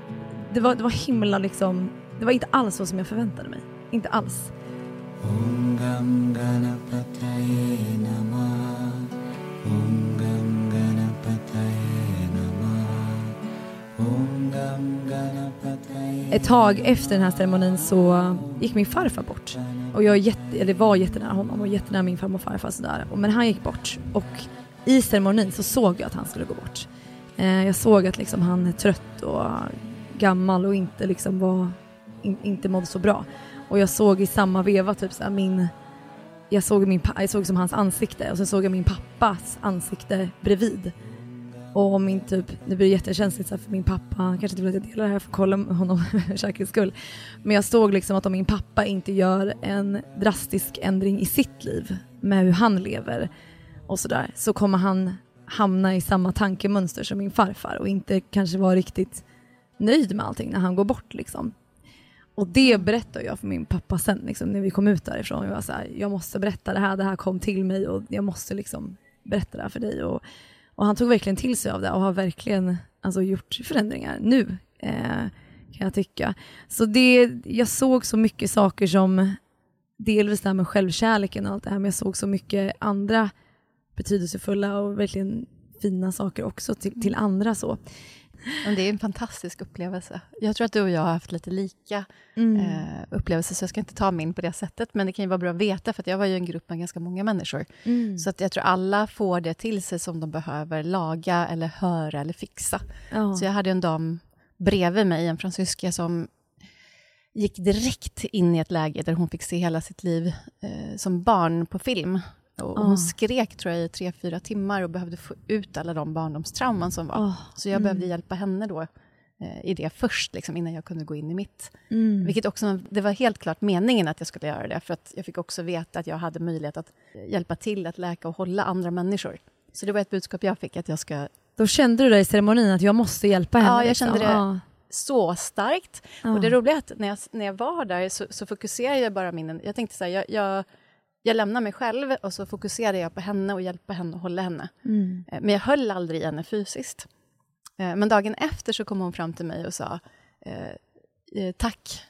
S3: det var, det var himla liksom, det var inte alls så som jag förväntade mig. Inte alls. Ett tag efter den här ceremonin så gick min farfar bort. Och jag jätte, eller var jättenära honom och jättenära min farmor och farfar. Sådär. Men han gick bort. Och i ceremonin så såg jag att han skulle gå bort. Eh, jag såg att liksom han är trött och gammal och inte, liksom var, in, inte mådde så bra. Och jag såg i samma veva typ såhär min jag såg, min, jag såg som hans ansikte och sen såg jag min pappas ansikte bredvid. Och min typ, det blir jättekänsligt så här för min pappa, han kanske inte vill att jag delar det här för att kolla med honom [LAUGHS] för säkerhets skull. Men jag såg liksom att om min pappa inte gör en drastisk ändring i sitt liv med hur han lever och sådär så kommer han hamna i samma tankemönster som min farfar och inte kanske vara riktigt nöjd med allting när han går bort liksom. Och det berättade jag för min pappa sen liksom, när vi kom ut därifrån. Jag var så här, jag måste berätta det här, det här kom till mig och jag måste liksom berätta det här för dig. Och, och han tog verkligen till sig av det och har verkligen alltså, gjort förändringar nu, eh, kan jag tycka. Så det, jag såg så mycket saker som, delvis det här med självkärleken och allt det här, men jag såg så mycket andra betydelsefulla och verkligen fina saker också till, till andra. så.
S5: Men det är en fantastisk upplevelse. Jag tror att du och jag har haft lite lika
S3: Mm.
S5: eh, upplevelser, så jag ska inte ta min på det sättet. Men det kan ju vara bra att veta, för att jag var ju en grupp med ganska många människor.
S3: Mm.
S5: Så att jag tror alla får det till sig som de behöver laga, eller höra eller fixa.
S3: ja.
S5: Så jag hade en dam bredvid mig, en fransyska, som gick direkt in i ett läge där hon fick se hela sitt liv eh, som barn på film. Och. Hon skrek tror jag i tre, fyra timmar och behövde få ut alla de barndomstrauman som var.
S3: Åh,
S5: Så jag
S3: mm.
S5: behövde hjälpa henne då eh, i det först, liksom, innan jag kunde gå in i mitt.
S3: Mm.
S5: Vilket också, det var helt klart meningen att jag skulle göra det, för att jag fick också veta att jag hade möjlighet att eh, hjälpa till att läka och hålla andra människor. Så det var ett budskap jag fick, att jag ska
S3: Då kände du där i ceremonin att jag måste hjälpa henne?
S5: Ja, jag
S3: liksom.
S5: kände det.
S3: Ja.
S5: så starkt.
S3: Ja.
S5: Och det roliga är att när jag, när jag var där så, så fokuserade jag bara min... Jag tänkte så här, jag, jag, jag lämnar mig själv och så fokuserade jag på henne och hjälpa henne och hålla henne.
S3: Mm.
S5: Eh, Men jag höll aldrig i henne fysiskt. Eh, Men dagen efter så kom hon fram till mig och sa eh, tack,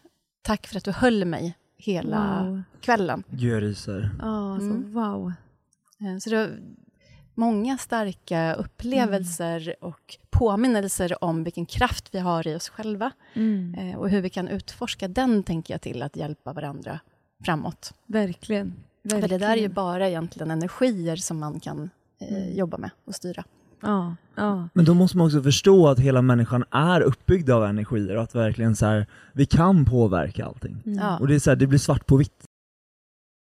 S5: tack för att du höll mig hela
S3: Wow.
S5: kvällen.
S2: Gud jag ryser.
S3: Ja, alltså,
S5: Mm.
S3: wow.
S5: Eh, Så det var många starka upplevelser och påminnelser om vilken kraft vi har i oss själva.
S3: Mm.
S5: Och hur vi kan utforska den, tänker jag, till att hjälpa varandra framåt.
S3: Verkligen. Verkligen.
S5: För det där är ju bara egentligen energier som man kan eh,
S3: Mm.
S5: jobba med och styra.
S3: Ja, ja.
S2: Men då måste man också förstå att hela människan är uppbyggd av energier och att verkligen så här, vi kan påverka allting.
S3: Mm.
S5: Ja.
S2: Och det är så här, det blir svart på vitt.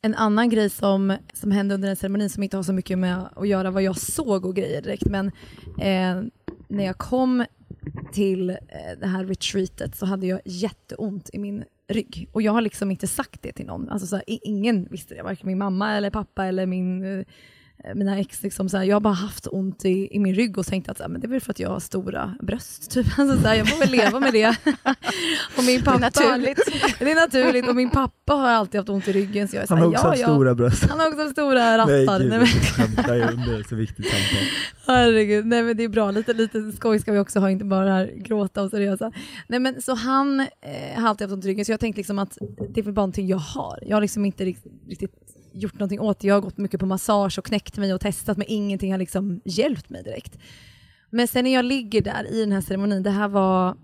S3: En annan grej som, som hände under den ceremonin som inte har så mycket med att göra vad jag såg och grejer direkt, men eh, när jag kom till eh, det här retreatet så hade jag jätteont i min rygg. Och jag har liksom inte sagt det till någon. Alltså så här, ingen visste det, varken min mamma eller pappa eller min, eh, mina ex. Liksom så här, jag har bara haft ont i, i min rygg och tänkt att så här, men det är väl för att jag har stora bröst. [LAUGHS] Typ. Alltså så här, jag får väl leva med det. [LAUGHS] och min pappa,
S5: naturligt. [LAUGHS]
S3: det är naturligt. Och min pappa har alltid haft ont i ryggen. Så jag är så
S2: Han
S3: här,
S2: har också
S3: ja,
S2: haft
S3: ja.
S2: stora bröst.
S3: Han har också stora rattar.
S2: Nej
S3: Nej,
S2: gud,
S3: men,
S2: jag skämtar under ett så viktigt samtal.
S3: herregud, nej men det är bra. Lite, lite skoj ska vi också ha, inte bara det här gråta och seriösa. Nej men så han eh, har alltid haft ont i ryggen, så jag tänkte liksom att det är väl bara någonting jag har. Jag har liksom inte rikt- riktigt gjort någonting åt det. Jag har gått mycket på massage och knäckt mig och testat men ingenting har liksom hjälpt mig direkt. Men sen när jag ligger där i den här ceremonin, det här var,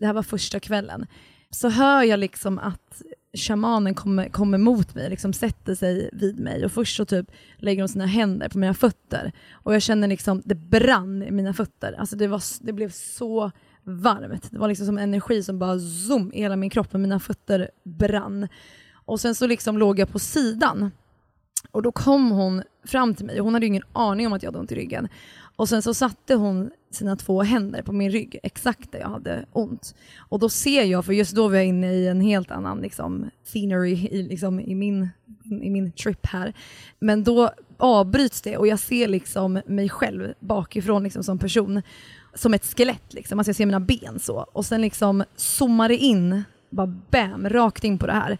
S3: det här var första kvällen, så hör jag liksom att shamanen kommer, kommer mot mig, liksom sätter sig vid mig och först så typ lägger hon sina händer på mina fötter och jag känner liksom, det brann i mina fötter. Alltså det, var, det blev så varmt. Det var liksom som energi som bara zoom i hela min kropp och mina fötter brann. Och sen så liksom låg jag på sidan och då kom hon fram till mig och hon hade ju ingen aning om att jag hade ont i ryggen. Och sen så satte hon sina två händer på min rygg, exakt där jag hade ont. Och då ser jag, för just då var jag inne i en helt annan liksom, scenery i, liksom, i, min, i min trip här. Men då avbryts det och jag ser liksom mig själv bakifrån liksom, som person, som ett skelett. Liksom. Alltså jag ser mina ben så. Och sen liksom zoomar det in, bara bam, rakt in på det här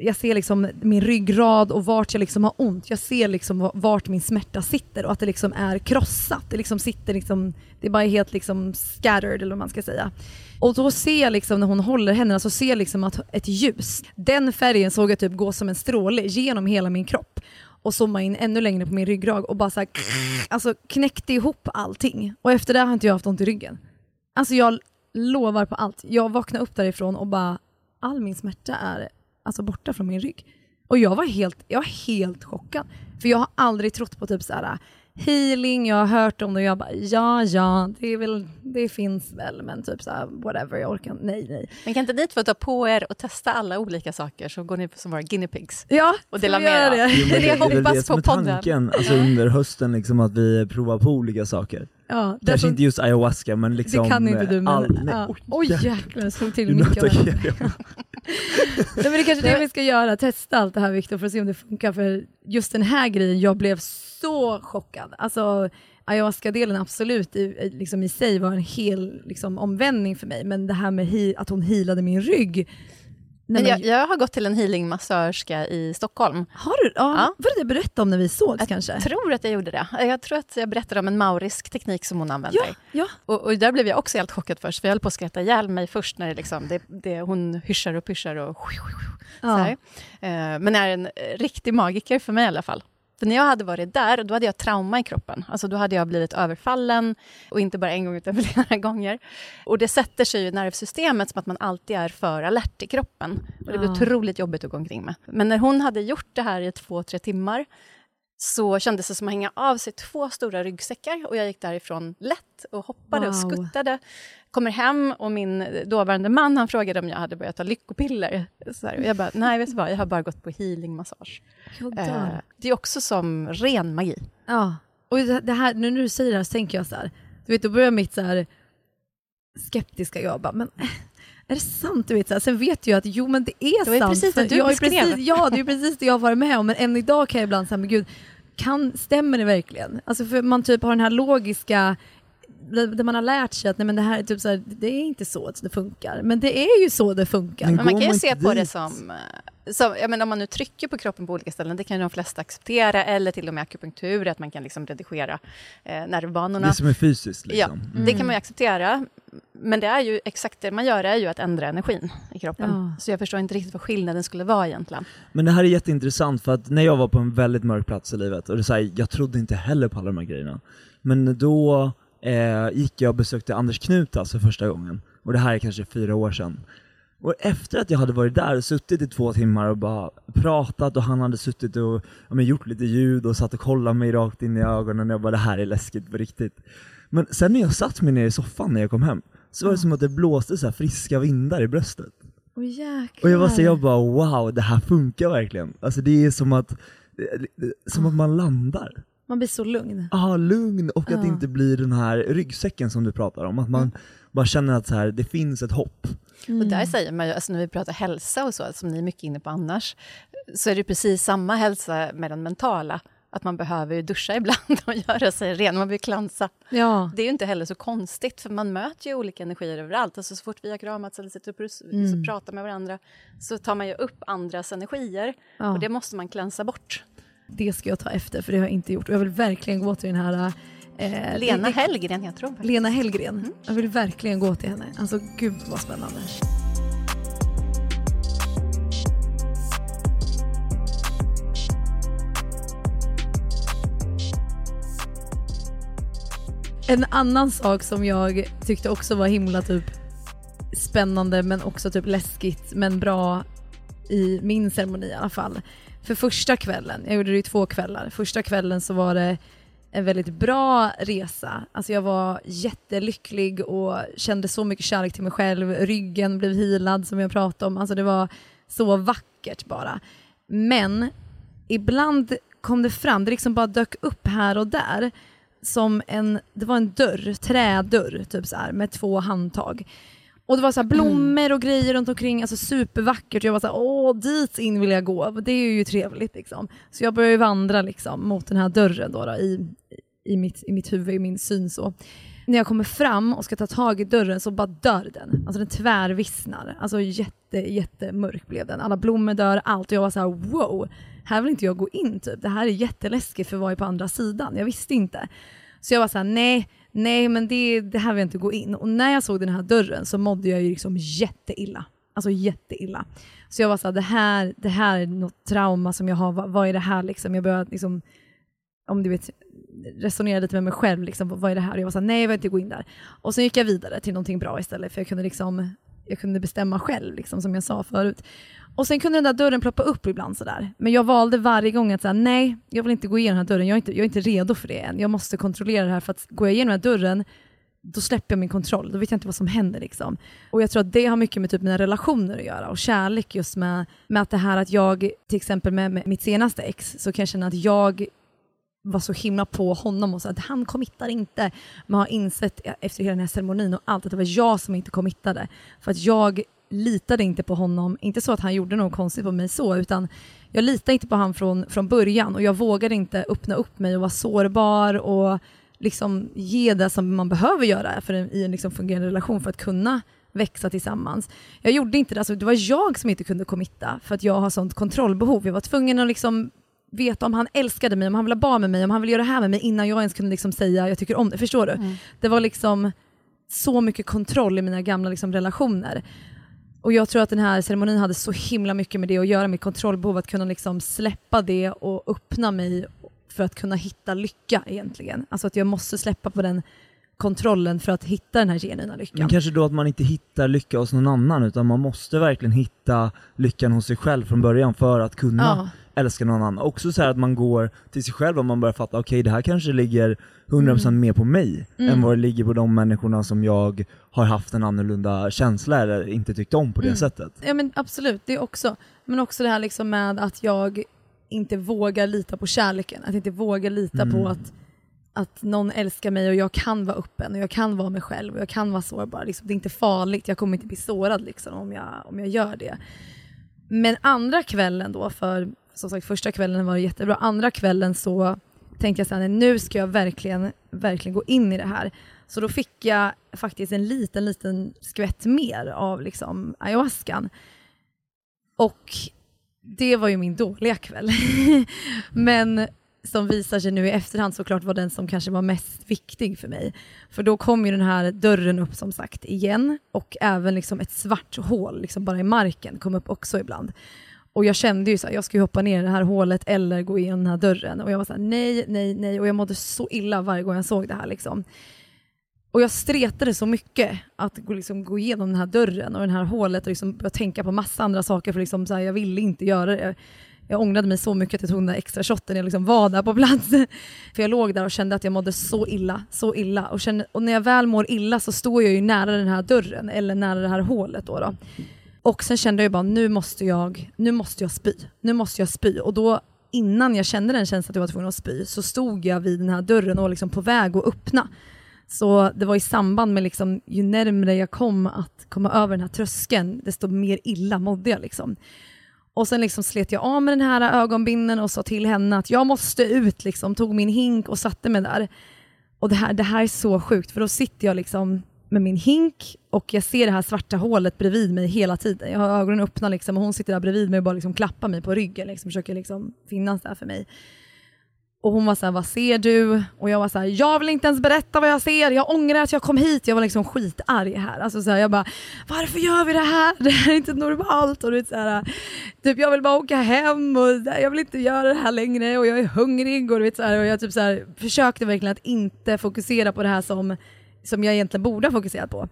S3: jag ser liksom min ryggrad och vart jag liksom har ont. Jag ser liksom vart min smärta sitter och att det liksom är krossat. Det liksom sitter liksom, det är bara helt liksom scattered eller vad man ska säga. Och då ser jag liksom när hon håller händerna så ser jag liksom att ett ljus, den färgen såg jag typ gå som en stråle genom hela min kropp och zooma in ännu längre på min ryggrad och bara så här, alltså knäckte ihop allting. Och efter det har inte jag haft ont i ryggen. Alltså jag lovar på allt. Jag vaknade upp därifrån och bara, all min smärta är alltså borta från min rygg. Och jag var helt, jag var helt chockad. För jag har aldrig trott på typ så här healing, jag har hört om det och jag bara ja, ja, det, är väl, det finns väl, men typ så här, whatever, jag orkar nej, nej.
S5: Men kan inte ni två ta på er och testa alla olika saker, så går ni som våra guinea pigs?
S3: Ja,
S5: Och dela
S3: ska vi
S5: med er.
S3: det?
S2: Jo,
S5: Det är det jag
S2: väl
S5: hoppas
S2: det som är tanken, alltså under hösten liksom att vi provar på olika saker.
S3: Ja, det,
S2: Kanske
S3: som,
S2: inte just ayahuasca men liksom...
S3: det kan inte du, men
S2: all- nej,
S3: ja.
S2: oj,
S3: jäklar, jag slog till. [LAUGHS] Nej, men det är kanske är det vi ska göra, testa allt det här Viktor för att se om det funkar. För just den här grejen, jag blev så chockad. Alltså ayahuasca-delen absolut i, liksom i sig var en hel liksom, omvändning för mig, men det här med att hon healade min rygg. Nej,
S5: Men jag, jag har gått till en healingmassörska i Stockholm.
S3: har du? Ja,
S5: Ja.
S3: Var det det berättade om när vi sågs
S5: Jag
S3: kanske?
S5: tror att jag gjorde det. Jag tror att jag berättade om en maurisk teknik som hon använder.
S3: Ja, ja.
S5: Och, och där blev jag också helt chockad först, för jag höll på att skratta ihjäl mig först när det liksom, det, det, hon hyschar och pyschar och så
S3: ja.
S5: här. Eh, Men är en riktig magiker för mig i alla fall. För när jag hade varit där, då hade jag trauma i kroppen. Alltså då hade jag blivit överfallen, och inte bara en gång utan [LAUGHS] flera gånger. Och det sätter sig i nervsystemet som att man alltid är för alert i kroppen. Och det blir
S3: Ja.
S5: otroligt jobbigt att gå omkring med. Men när hon hade gjort det här i två, tre timmar, så kändes det som att hänga av sig två stora ryggsäckar och jag gick därifrån lätt och hoppade och
S3: Wow.
S5: skuttade. Kommer hem och min dåvarande man han frågade om jag hade börjat ta lyckopiller. Så här, och jag bara, nej vet du vad, jag har bara gått på healingmassage. Eh, det är också som ren magi.
S3: Ja. Och det här, nu när du säger det här så tänker jag så här, du vet då börjar mitt så här skeptiska jag bara, men är det sant? Du vet, så här, sen vet jag att jo men det är
S5: Det var
S3: sant.
S5: precis det du
S3: jag är
S5: beskrev.
S3: precis, Ja, det är precis det jag har varit med om, men än idag kan jag ibland säga, men gud, kan, stämmer det verkligen? Alltså för man typ har den här logiska där man har lärt sig att nej, men det här är typ så här, det är inte så att det funkar. Men det är ju så det funkar.
S2: Men
S5: Men man kan ju se
S2: inte
S5: på det
S2: dit?
S5: som, eh, som jag menar, om man nu trycker på kroppen på olika ställen, det kan ju de flesta acceptera, eller till och med akupunktur, att man kan liksom redigera eh, nervbanorna.
S2: Det som är fysiskt
S5: Ja,
S2: liksom.
S5: det kan man ju acceptera. Men det är ju exakt det man gör, är ju att ändra energin i kroppen.
S3: Ja.
S5: Så jag förstår inte riktigt vad skillnaden skulle vara egentligen.
S2: Men det här är jätteintressant för att när jag var på en väldigt mörk plats i livet, och det är så här, jag trodde inte heller på alla de här grejerna. Men då eh, gick jag och besökte Anders Knutas för första gången. Och det här är kanske fyra år sedan. Och efter att jag hade varit där och suttit i två timmar och bara pratat och han hade suttit och ja, men, gjort lite ljud och satt och kollat mig rakt in i ögonen och jag bara det här är läskigt på riktigt. Men sen när jag satt mig ner i soffan när jag kom hem, så var det som att det blåste så här friska vindar i bröstet.
S3: Jäklar.
S2: Och jag var så jag bara wow, det här funkar verkligen. Alltså det är som att, det- som att man landar.
S3: Man blir så lugn.
S2: Ah, lugn och att det
S3: Ja.
S2: inte blir den här ryggsäcken som du pratar om. Att man bara känner att så här, det finns ett hopp.
S5: Och där säger man ju, alltså när vi pratar hälsa och så, som ni är mycket inne på annars, så är det precis samma hälsa med den mentala. Att man behöver ju duscha [LAUGHS] ibland och göra sig ren, man behöver klansa.
S3: Ja.
S5: Det är ju inte heller så konstigt, för man möter ju olika energier överallt. Alltså så fort vi har kramats eller sitter och
S3: Mm.
S5: så pratar med varandra, så tar man ju upp andras energier.
S3: Ja.
S5: Och det måste man klänsa bort.
S3: Det ska jag ta efter för det har jag inte gjort. Och jag vill verkligen gå till den här... Eh,
S5: Lena
S3: det-
S5: Hellgren, jag tror faktiskt.
S3: Lena Hellgren. Jag vill verkligen gå till henne. Alltså gud vad spännande. En annan sak som jag tyckte också var himla typ spännande men också typ läskigt men bra i min ceremoni i alla fall. För första kvällen, jag gjorde det i två kvällar, första kvällen så var det en väldigt bra resa. Alltså jag var jättelycklig och kände så mycket kärlek till mig själv. Ryggen blev healad som jag pratade om. Alltså det var så vackert bara. Men ibland kom det fram, det liksom bara dök upp här och där som en, det var en dörr, trädörr typ så här, med två handtag. Och det var så här blommor och grejer runt omkring, alltså supervackert. Jag var så här, åh dit in vill jag gå. Det är ju trevligt liksom. Så jag började vandra liksom mot den här dörren då, då i, i, mitt, i mitt huvud, i min syn så. När jag kommer fram och ska ta tag i dörren så bara dör den. Alltså den tvärvissnar. Alltså jätte, jättemörk blev den. Alla blommor dör, allt. Och jag var så här: wow, här vill inte jag gå in typ. Det här är jätteläskigt för vad är på andra sidan? Jag visste inte. Så jag var så här: nej, nej men det, det här vill jag inte gå in. Och när jag såg den här dörren så mådde jag ju liksom jätteilla. Alltså jätteilla. Så jag var såhär, det här, det här är något trauma som jag har, vad, vad är det här liksom? Jag började liksom, om du vet, resonera lite med mig själv, liksom, vad är det här? Och jag var såhär, nej jag vill inte gå in där. Och sen gick jag vidare till någonting bra istället, för jag kunde, liksom, jag kunde bestämma själv, liksom, som jag sa förut. Och sen kunde den där dörren ploppa upp ibland sådär. Men jag valde varje gång att säga nej, jag vill inte gå igenom den här dörren, jag är, inte, jag är inte redo för det än. Jag måste kontrollera det här, för att går jag igenom den här dörren, då släpper jag min kontroll, då vet jag inte vad som händer. Liksom. Och jag tror att det har mycket med typ mina relationer att göra och kärlek just med, med att det här att jag, till exempel med, med mitt senaste ex, så kan jag känna att jag var så himla på honom och sa att han committar inte. Men har insett efter hela den här ceremonin och allt att det var jag som inte committade. För att jag litade inte på honom, inte så att han gjorde något konstigt på mig så, utan jag litade inte på honom från, från början och jag vågade inte öppna upp mig och vara sårbar och liksom ge det som man behöver göra för en, i en liksom fungerande relation för att kunna växa tillsammans. Jag gjorde inte det, alltså det var jag som inte kunde committa för att jag har sånt kontrollbehov. Jag var tvungen att liksom veta om han älskade mig, om han ville ha barn med mig, om han ville göra det här med mig innan jag ens kunde liksom säga jag tycker om det. Förstår du? Det var liksom så mycket kontroll i mina gamla liksom relationer. Och jag tror att den här ceremonin hade så himla mycket med det att göra, med kontrollbehov, att kunna liksom släppa det och öppna mig för att kunna hitta lycka egentligen. Alltså att jag måste släppa på den kontrollen för att hitta den här genuina lyckan.
S2: Men kanske då att man inte hittar lycka hos någon annan utan man måste verkligen hitta lyckan hos sig själv från början för att kunna
S3: Ja.
S2: Älska någon annan. Också så här att man går till sig själv och man börjar fatta, okej det här kanske ligger 100%
S3: Mm.
S2: mer på mig
S3: Mm.
S2: än vad det ligger på de människorna som jag har haft en annorlunda känsla eller inte tyckt om på det
S3: Mm.
S2: sättet.
S3: Ja men absolut, det också. Men också det här liksom med att jag inte vågar lita på kärleken. Att inte våga lita
S2: Mm.
S3: på att, att någon älskar mig och jag kan vara öppen och jag kan vara mig själv och jag kan vara sårbar. Liksom, det är inte farligt, jag kommer inte bli sårad liksom, om, jag, om jag gör det. Men andra kvällen då, för som sagt första kvällen var det jättebra, andra kvällen så tänkte jag så här, nu ska jag verkligen, verkligen gå in i det här. Så då fick jag faktiskt en liten, liten skvätt mer av liksom ayahuascan. Och det var ju min dåliga kväll. [LAUGHS] Men som visar sig nu i efterhand såklart var den som kanske var mest viktig för mig. För då kom ju den här dörren upp som sagt igen och även liksom ett svart hål liksom bara i marken kom upp också ibland. Och jag kände ju att jag skulle hoppa ner i det här hålet eller gå igenom den här dörren. Och jag var såhär nej, nej, nej. Och jag mådde så illa varje gång jag såg det här. Liksom. Och jag stretade så mycket att gå, liksom, gå igenom den här dörren och det här hålet och liksom börja tänka på massa andra saker för liksom, så här, jag ville inte göra det. Jag ångrade mig så mycket att jag tog den där extra shotten när jag liksom var där på plats. [LAUGHS] För jag låg där och kände att jag mådde så illa, så illa. Och, kände, och när jag väl mår illa så står jag ju nära den här dörren eller nära det här hålet. Då, då. Och sen kände jag bara, nu måste jag, nu måste jag spy. Nu måste jag spy. Och då innan jag kände den känslan att jag var tvungen att spy så stod jag vid den här dörren och var liksom på väg att öppna. Så det var i samband med liksom, ju närmre jag kom att komma över den här tröskeln, desto mer illa mådde jag. Liksom. Och sen liksom slet jag av med den här ögonbinden och sa till henne att jag måste ut, liksom, tog min hink och satte mig där. Och det här, det här är så sjukt, för då sitter jag liksom med min hink och jag ser det här svarta hålet bredvid mig hela tiden. Jag har ögonen öppna liksom, och hon sitter där bredvid mig och bara liksom klappar mig på ryggen, liksom, försöker liksom finnas där för mig. Och hon var såhär, vad ser du? Och jag var såhär, jag vill inte ens berätta vad jag ser, jag ångrar att jag kom hit. Jag var liksom skitarg här. Alltså så här, jag bara, varför gör vi det här? Det här är inte normalt. Och du vet, så här, typ, jag vill bara åka hem och jag vill inte göra det här längre och jag är hungrig. Och, du vet, så här, och jag typ, så här, försökte verkligen att inte fokusera på det här som, som jag egentligen borde ha fokuserat på.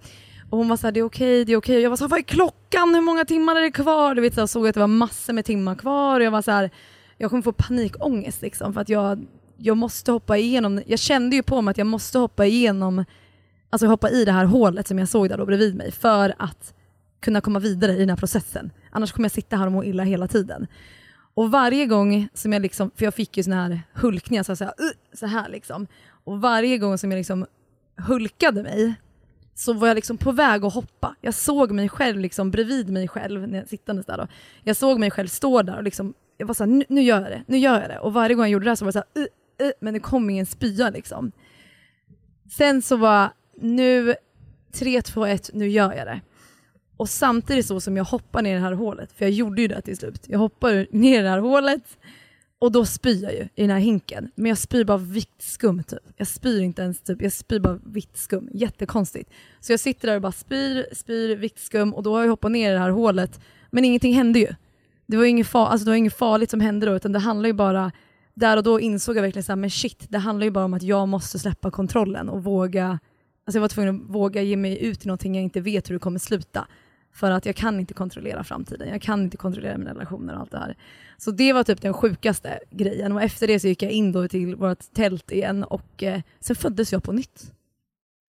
S3: Och hon var såhär, det är okej, det är okej. Och jag var såhär, vad är klockan? Hur många timmar är det kvar? Du vet, så jag såg att det var massor med timmar kvar och jag var såhär, jag kommer få panikångest liksom för att jag, jag måste hoppa igenom, jag kände ju på mig att jag måste hoppa igenom, alltså hoppa i det här hålet som jag såg där då bredvid mig för att kunna komma vidare i den här processen. Annars kommer jag sitta här och må illa hela tiden. Och varje gång som jag liksom, för jag fick ju såna här hulkningar så, här, så här liksom. Och varje gång som jag liksom hulkade mig så var jag liksom på väg att hoppa. Jag såg mig själv liksom bredvid mig själv, när jag sittandes där då. Jag såg mig själv stå där och liksom, jag var såhär, nu, nu gör jag det, nu gör jag det. Och varje gång jag gjorde det här så var det såhär, uh, uh, men det kom ingen spya liksom. Sen så var nu, 3, 2, 1, nu gör jag det. Och samtidigt så som jag hoppar ner i det här hålet, för jag gjorde ju det till slut. Jag hoppar ner i det här hålet och då spyr jag ju i den här hinken. Men jag spyr bara vitt skum typ. Jag spyr inte ens typ, jag spyr bara vitt skum. Jättekonstigt. Så jag sitter där och bara spyr, spyr vitt skum och då har jag hoppat ner i det här hålet. Men ingenting hände ju. Det var inget, far alltså, det var inget farligt som hände då utan det handlar ju bara, där och då insåg jag verkligen så här, men shit, det handlar ju bara om att jag måste släppa kontrollen och våga, alltså jag var tvungen att våga ge mig ut i någonting jag inte vet hur det kommer sluta. För att jag kan inte kontrollera framtiden, jag kan inte kontrollera mina relationer och allt det här. Så det var typ den sjukaste grejen och efter det så gick jag in då till vårt tält igen och eh, sen föddes jag på nytt.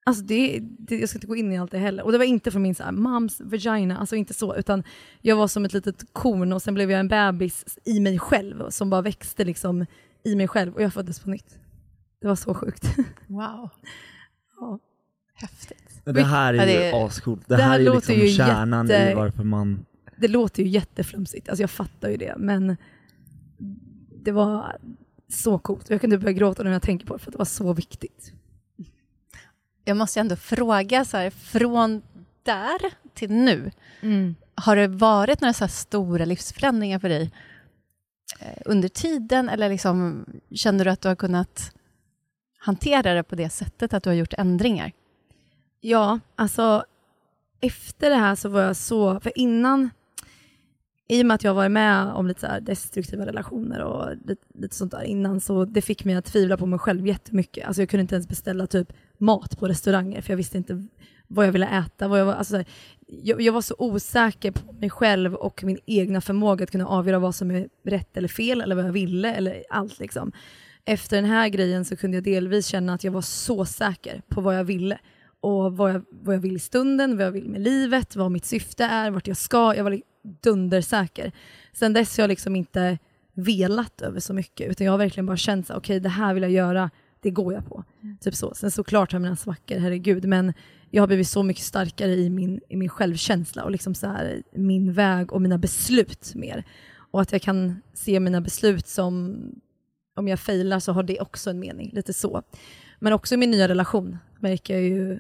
S3: Alltså det, det, jag ska inte gå in i allt det heller. Och det var inte från min så här, moms vagina, alltså inte så, utan jag var som ett litet korn och sen blev jag en bebis i mig själv som bara växte liksom i mig själv och jag föddes på nytt. Det var så sjukt. [LAUGHS]
S5: Wow.
S3: Ja.
S5: Häftigt.
S2: Det här är
S5: Ja,
S2: ju
S5: det
S2: ascoolt. Det,
S3: Det
S2: här
S3: här
S2: är liksom
S3: ju
S2: kärnan
S3: jätte-
S2: i varför man...
S3: Det låter ju jätteflumsigt, alltså jag fattar ju det, men det var så coolt. Jag kunde börja gråta när jag tänker på det för att det var så viktigt.
S5: Jag måste ändå fråga, så här, från där till nu, har det varit några så här stora livsförändringar för dig eh, under tiden, eller liksom, känner du att du har kunnat hantera det på det sättet, att du har gjort ändringar?
S3: Ja, alltså efter det här så var jag så, för innan, i och med att jag har varit med om lite så här destruktiva relationer och lite, lite sånt där innan, så det fick mig att tvivla på mig själv jättemycket. Alltså jag kunde inte ens beställa typ mat på restauranger, för jag visste inte vad jag ville äta. Vad jag, var, alltså så här, jag, jag var så osäker på mig själv och min egna förmåga att kunna avgöra vad som är rätt eller fel, eller vad jag ville, eller allt liksom. Efter den här grejen så kunde jag delvis känna att jag var så säker på vad jag ville och vad jag, vad jag vill i stunden, vad jag vill med livet, vad mitt syfte är, vart jag ska. Jag var dundersäker. Sen dess har jag liksom inte velat över så mycket, utan jag har verkligen bara känt så okej det här vill jag göra, det går jag på. Typ så. Sen såklart har jag mina svackor, herregud, men jag har blivit så mycket starkare i min, i min självkänsla och liksom så här, min väg och mina beslut mer. Och att jag kan se mina beslut som, om jag failar så har det också en mening, lite så. Men också i min nya relation märker jag ju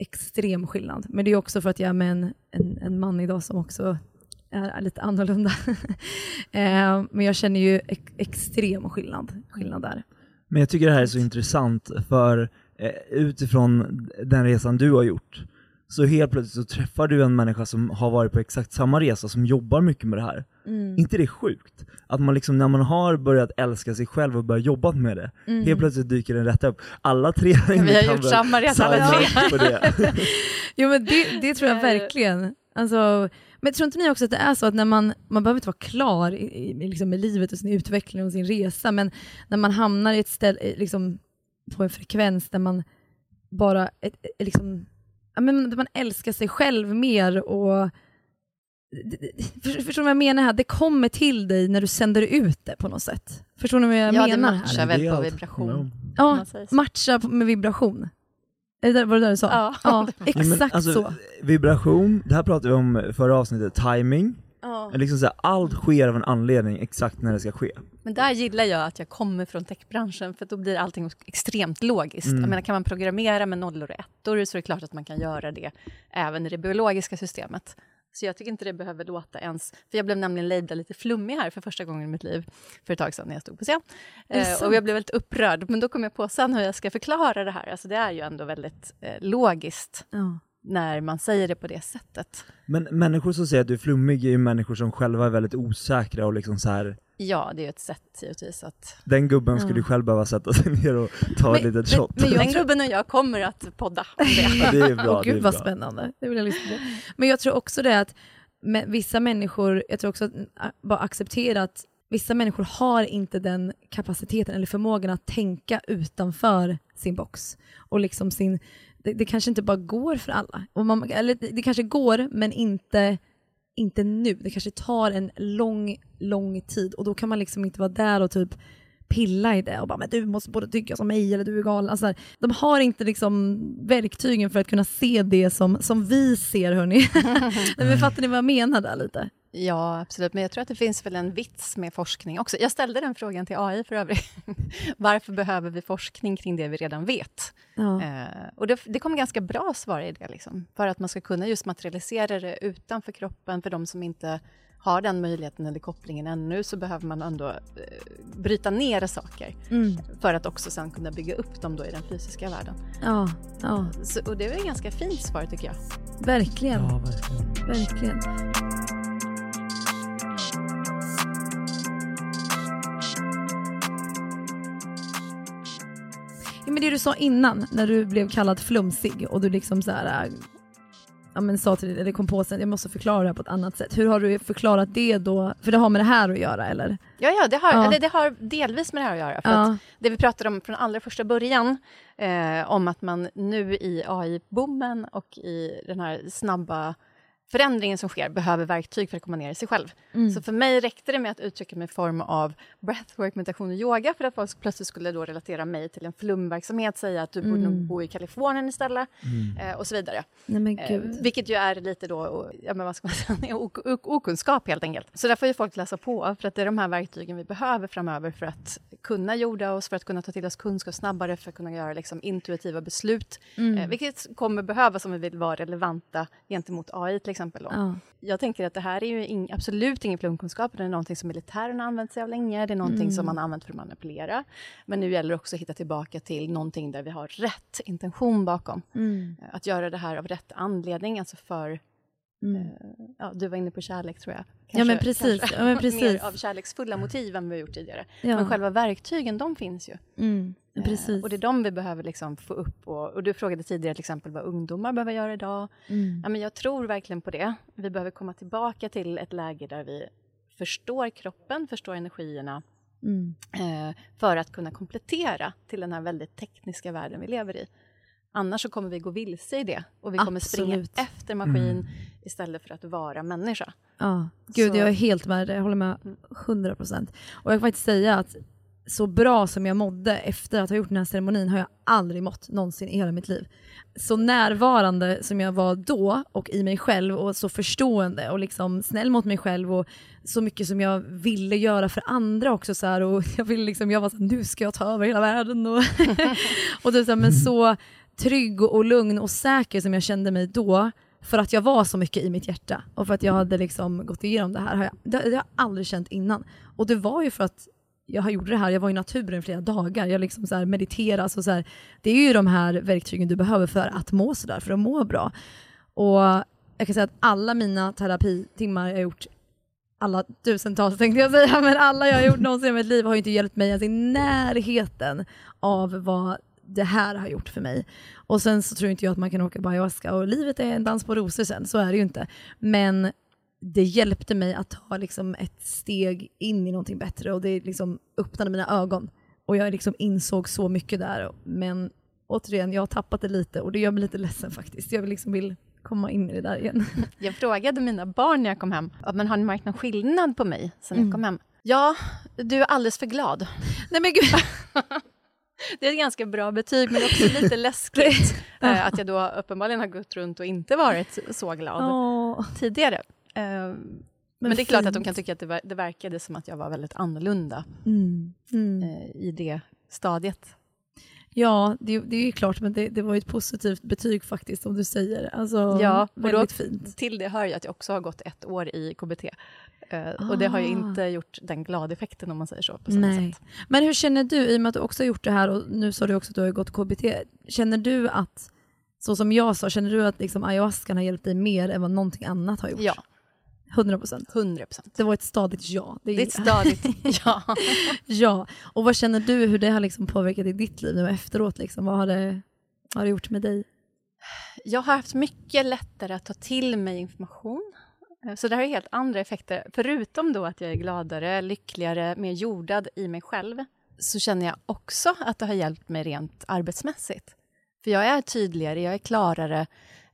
S3: extrem skillnad. Men det är också för att jag är med en, en, en man idag som också är lite annorlunda. [LAUGHS] eh, men jag känner ju ek- extrem skillnad, skillnad där.
S2: Men jag tycker det här är så intressant för eh, utifrån den resan du har gjort, så helt plötsligt så träffar du en människa som har varit på exakt samma resa, som jobbar mycket med det här.
S3: Mm.
S2: inte det sjukt? Att man liksom, när man har börjat älska sig själv och börjat jobba med det,
S3: Mm.
S2: helt plötsligt dyker den rätt upp. Alla tre
S5: Vi har gjort samma resa alla tre.
S2: upp på det. [LAUGHS]
S3: Jo men det, det tror jag verkligen. Alltså, men tror inte ni också att det är så att när man, man behöver inte vara klar i, i, liksom med livet och sin utveckling och sin resa, men när man hamnar i ett ställe, liksom, på en frekvens där man bara, ett, ett, liksom, ja, men där man älskar sig själv mer och förstår du vad jag menar här? Det kommer till dig när du sänder ut det på något sätt. Förstår ni vad jag
S5: Ja, det
S3: menar
S5: matchar
S3: här?
S5: väl
S2: Det är
S5: på
S2: allt.
S5: vibration.
S2: Ja.
S5: om
S3: Ja,
S5: man säger så.
S3: matcha på- med vibration. Är det där, var det där du sa?
S5: Ja.
S3: ja [LAUGHS]
S2: Nej, men
S3: exakt
S2: alltså,
S3: så.
S2: Vibration, det här pratade vi om förra avsnittet, timing.
S3: Ja.
S2: Liksom så här, allt sker av en anledning exakt när det ska ske.
S5: Men där gillar jag att jag kommer från techbranschen för då blir allting extremt logiskt.
S2: Mm.
S5: Jag menar, kan man programmera med nollor och ettor så är det klart att man kan göra det även i det biologiska systemet. Så jag tycker inte det behöver låta ens... För jag blev nämligen labelad lite flummig här för första gången i mitt liv för ett tag sedan när jag stod på scen. Eh, och jag blev väldigt upprörd, men då kom jag på sen hur jag ska förklara det här. Alltså det är ju ändå väldigt eh, logiskt
S3: Ja.
S5: När man säger det på det sättet.
S2: Men människor som säger att du är flummig är ju människor som själva är väldigt osäkra och liksom så här.
S5: Ja, det är ju ett sätt givetvis att...
S2: den gubben
S3: Ja.
S2: skulle ju själv behöva sätta sig ner och ta ett
S3: Men-
S2: litet
S3: men-
S2: shot.
S3: men jag
S5: Den gubben och jag kommer att podda om det.
S2: Ja, det är [LAUGHS] bra,
S3: Åh
S2: det är
S3: gud vad
S2: bra.
S3: spännande. Det vill jag lyssna på. Men jag tror också det att med vissa människor, jag tror också att bara acceptera att vissa människor har inte den kapaciteten eller förmågan att tänka utanför sin box. Och liksom sin, det, det kanske inte bara går för alla. Och man, eller det, det kanske går, men inte, inte nu. Det kanske tar en lång, lång tid och då kan man liksom inte vara där och typ pilla i det och bara men du måste både tycka som mig eller du är galen. Alltså, de har inte liksom verktygen för att kunna se det som, som vi ser hörni. [LAUGHS] Men fattar ni vad jag menar där lite?
S5: Ja, absolut. Men jag tror att det finns väl en vits med forskning också. Jag ställde den frågan till AI för övrigt. [LAUGHS] Varför behöver vi forskning kring det vi redan vet?
S3: Ja.
S5: Eh, och det, det kom ganska bra svar i det. Liksom. För att man ska kunna just materialisera det utanför kroppen. För de som inte har den möjligheten eller kopplingen ännu så behöver man ändå eh, bryta ner saker
S3: Mm.
S5: för att också sen kunna bygga upp dem då i den fysiska världen.
S3: Ja, ja,
S5: Så, och det är väl ganska fint svar tycker jag.
S3: verkligen.
S2: Ja, verkligen.
S3: verkligen. Ja, men det du sa innan, när du blev kallad flumsig och du liksom så här, äh, ja, men sa till eller kom på sen, jag måste förklara det här på ett annat sätt. Hur har du förklarat det då? För det har med det här att göra eller?
S5: Ja, ja, det har,
S3: Ja.
S5: Det, det har delvis med det här att göra. För
S3: Ja.
S5: att det vi pratade om från allra första början, eh, om att man nu i AI-boomen och i den här snabba förändringen som sker behöver verktyg för att komma ner i sig själv.
S3: Mm.
S5: Så för mig räckte det med att uttrycka mig i form av breathwork, meditation och yoga för att folk plötsligt skulle då relatera mig till en flumverksamhet, säga att du borde nog
S3: Mm.
S5: bo i Kalifornien istället eh, och så vidare.
S3: Nej men
S5: Eh,
S3: gud.
S5: vilket ju är lite då, ja, men vad ska man säga, [LAUGHS] ok- ok- okunskap helt enkelt. Så där får ju folk läsa på, för att det är de här verktygen vi behöver framöver för att kunna jorda oss, för att kunna ta till oss kunskap snabbare, för att kunna göra liksom, intuitiva beslut.
S3: Mm.
S5: Eh, vilket kommer behövas om vi vill vara relevanta gentemot AI till exempel. Då.
S3: Ja.
S5: Jag tänker att det här är ju ing, absolut ingen flumkunskap, det är någonting som militären har använt sig av länge, det är någonting
S3: Mm.
S5: som man har använt för att manipulera. Men nu gäller det också att hitta tillbaka till någonting där vi har rätt intention bakom.
S3: Mm.
S5: Att göra det här av rätt anledning, alltså för
S3: Mm.
S5: Eh, Ja, du var inne på kärlek tror jag.
S3: Ja, men precis. Ja, men [LAUGHS] precis.
S5: Mer av kärleksfulla motiv än vi har gjort tidigare.
S3: Ja.
S5: Men själva verktygen, de finns ju.
S3: Mm.
S5: Eh,
S3: Precis.
S5: Och det är de vi behöver liksom få upp. Och, och du frågade tidigare till exempel vad ungdomar behöver göra idag.
S3: Mm.
S5: Ja, men jag tror verkligen på det. Vi behöver komma tillbaka till ett läge där vi förstår kroppen, förstår energierna
S3: Mm.
S5: eh, för att kunna komplettera till den här väldigt tekniska världen vi lever i. Annars så kommer vi gå vilse i det och vi kommer springa efter maskin istället för att vara människa.
S3: Ja, gud
S5: Så-
S3: jag är helt med dig, jag håller med 100%. Och jag kan faktiskt säga att så bra som jag mådde efter att ha gjort den här ceremonin har jag aldrig mått någonsin i hela mitt liv. Så närvarande som jag var då och i mig själv och så förstående och liksom snäll mot mig själv och så mycket som jag ville göra för andra också så här, och [LAUGHS] jag ville liksom, jag var så här, nu ska jag ta över hela världen och, [LAUGHS] och typ så här, men så trygg och, lugn och säker som jag kände mig då för att jag var så mycket i mitt hjärta och för att jag hade liksom gått igenom det här. Har jag, det, det har jag aldrig känt innan. Och det var ju för att jag har gjort det här, jag var i naturen flera dagar, jag liksom så här mediterade. Alltså så här, det är ju de här verktygen du behöver för att må sådär, för att må bra. Och jag kan säga att alla mina terapitimmar jag har gjort, alla tusentals tänkte jag säga, [LAUGHS] men alla jag har gjort någonsin i mitt liv har ju inte hjälpt mig ens i närheten av vad det här har gjort för mig. Och sen så tror inte jag att man kan åka på ayahuasca och livet är en dans på rosor sen, så är det ju inte. Men det hjälpte mig att ta liksom ett steg in i någonting bättre och det liksom öppnade mina ögon. Och jag liksom insåg så mycket där. Men återigen, jag har tappat det lite och det gör mig lite ledsen faktiskt. Jag vill liksom vill komma in i det där igen. [LAUGHS]
S5: Jag frågade mina barn när jag kom hem, "Ja, men har ni märkt någon skillnad på mig sen
S3: Mm.
S5: jag kom hem? Ja, du är alldeles för glad.
S3: Nej men gud! [LAUGHS]
S5: Det är ett ganska bra betyg, men också lite [LAUGHS] läskigt eh, att jag då uppenbarligen har gått runt och inte varit så glad
S3: Åh,
S5: tidigare. Eh, men, det är klart att de
S3: fint.
S5: kan tycka att det, ver- det verkade som att jag var väldigt annorlunda
S3: Mm. Mm.
S5: eh, i det stadiet.
S3: Ja, det, det är ju klart, men det, det var ju ett positivt betyg faktiskt, som du säger. Alltså,
S5: Ja, och då-
S3: fint.
S5: Till det hör ju att jag också har gått ett år i KBT. Eh, och det har ju
S3: Ah.
S5: inte gjort den gladeffekten om man säger så. På samma
S3: Nej.
S5: sätt.
S3: Men hur känner du, i och med att du också har gjort det här och nu sa du också att du har gått KBT, känner du att, så som jag sa, känner du att liksom ayahuascan har hjälpt dig mer än vad någonting annat har gjort?
S5: Ja,
S3: 100 procent.
S5: 100 procent.
S3: Det var ett stadigt ja. Det är,
S5: Det är ett stadigt [LAUGHS] ja.
S3: ja. Och vad känner du, hur det har liksom påverkat i ditt liv nu efteråt? Liksom? Vad, har det, vad har det gjort med dig?
S5: Jag har haft mycket lättare att ta till mig information. Eh, så det här är helt andra effekter. Förutom då att jag är gladare, lyckligare, mer jordad i mig själv så känner jag också att det har hjälpt mig rent arbetsmässigt. För jag är tydligare, jag är klarare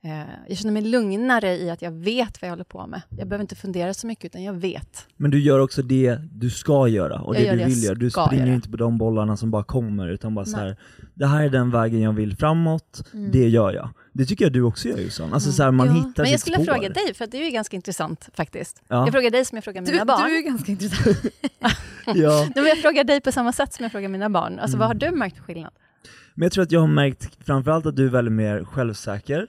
S5: eh, Jag känner mig lugnare i att jag vet vad jag håller på med. Jag behöver inte fundera så mycket, utan jag vet.
S2: Men du gör också det du ska göra och
S5: Jag
S2: det
S5: gör
S2: du vill göra. Du springer
S5: göra.
S2: inte på de bollarna som bara kommer utan bara så
S5: Nej.
S2: här. det här är den vägen jag vill framåt,
S5: Mm.
S2: det gör jag. Det tycker jag du också gör Jossan. Alltså så här, man
S3: Ja.
S2: hittar
S5: Men jag skulle
S2: spår.
S5: fråga dig, för det är ju ganska intressant faktiskt.
S2: Ja.
S5: Jag frågar dig som jag frågar mina
S3: Du,
S5: barn.
S3: du är ganska intressant. [LAUGHS]
S2: Ja.
S5: Men jag frågar dig på samma sätt som jag frågar mina barn. Alltså, Vad har
S2: Mm.
S5: du märkt för skillnad?
S2: Men jag tror att jag har märkt framförallt att du är väldigt mer självsäker,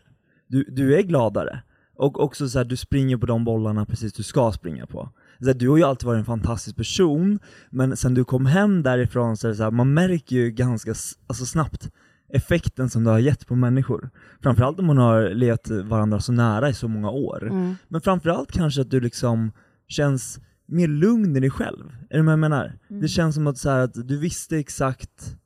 S2: du, du är gladare, och också så här, du springer på de bollarna precis du ska springa på. Så här, du har ju alltid varit en fantastisk person, men sen du kom hem därifrån så är det så här, man märker ju ganska alltså snabbt effekten som du har gett på människor. Framförallt om man har levt varandra så nära i så många år.
S5: Mm.
S2: Men framförallt kanske att du liksom känns mer lugn i dig själv. Är du med jag menar? Det känns som att, så att du visste exakt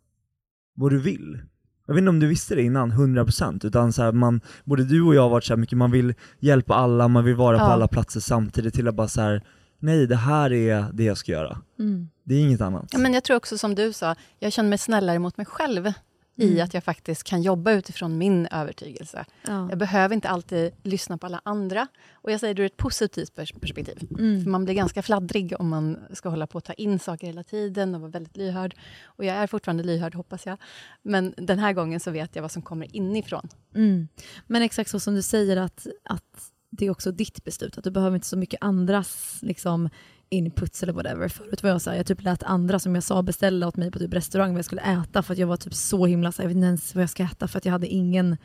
S2: vad du vill. Jag vet inte om du visste det innan, 100% utan så här, man, både du och jag har varit så här mycket, man vill hjälpa alla, man vill vara på
S5: Ja.
S2: alla platser samtidigt till att bara så här, nej det här är det jag ska göra.
S3: Mm.
S2: Det är inget annat.
S5: Ja, men jag tror också som du sa, jag känner mig snällare mot mig själv i
S3: Mm.
S5: att jag faktiskt kan jobba utifrån min övertygelse.
S3: Ja.
S5: Jag behöver inte alltid lyssna på alla andra. Och jag säger det ur ett positivt pers- perspektiv. För
S3: Mm.
S5: man blir ganska fladdrig om man ska hålla på att ta in saker hela tiden och vara väldigt lyhörd. Och jag är fortfarande lyhörd, hoppas jag. Men den här gången så vet jag vad som kommer inifrån.
S3: Mm. Men exakt så som du säger att, att det är också ditt beslut, att du behöver inte så mycket andras liksom, inputs eller whatever. Förut var jag så här, jag typ lät andra som jag sa beställa åt mig på typ restaurang vad jag skulle äta för att jag var typ så himla så här, jag vet inte ens vad jag ska äta för att jag hade ingen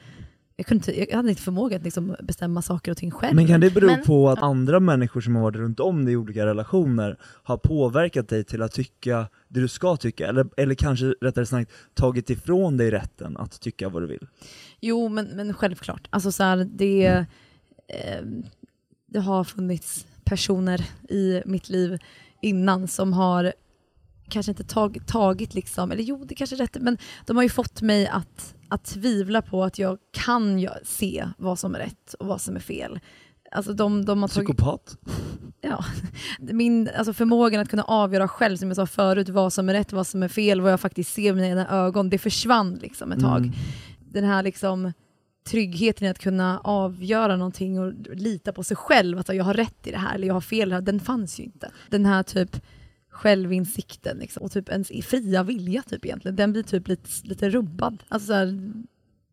S3: jag, kunde inte, jag hade inte förmåga att liksom bestämma saker och ting själv.
S2: Men kan det bero
S5: Men-
S2: på att andra människor som har varit runt om dig i olika relationer har påverkat dig till att tycka det du ska tycka? Eller, eller kanske rättare sagt tagit ifrån dig rätten att tycka vad du vill?
S3: Jo, men, men självklart. Alltså så här, det... Eh, det har funnits personer i mitt liv innan som har kanske inte tag, tagit, liksom, eller jo det kanske är rätt, men de har ju fått mig att, att tvivla på att jag kan se vad som är rätt och vad som är fel. Alltså de, de har tagit,
S2: Psykopat?
S3: ja, min alltså förmågan att kunna avgöra själv, som jag sa förut, vad som är rätt, vad som är fel, vad jag faktiskt ser med mina ögon, det försvann liksom ett tag.
S2: Mm.
S3: Den här liksom tryggheten i att kunna avgöra någonting och lita på sig själv, att jag har rätt i det här eller jag har fel här, den fanns ju inte. Den här typ självinsikten liksom, och typ ens fria vilja typ egentligen, den blir typ lite, lite rubbad. Alltså så här,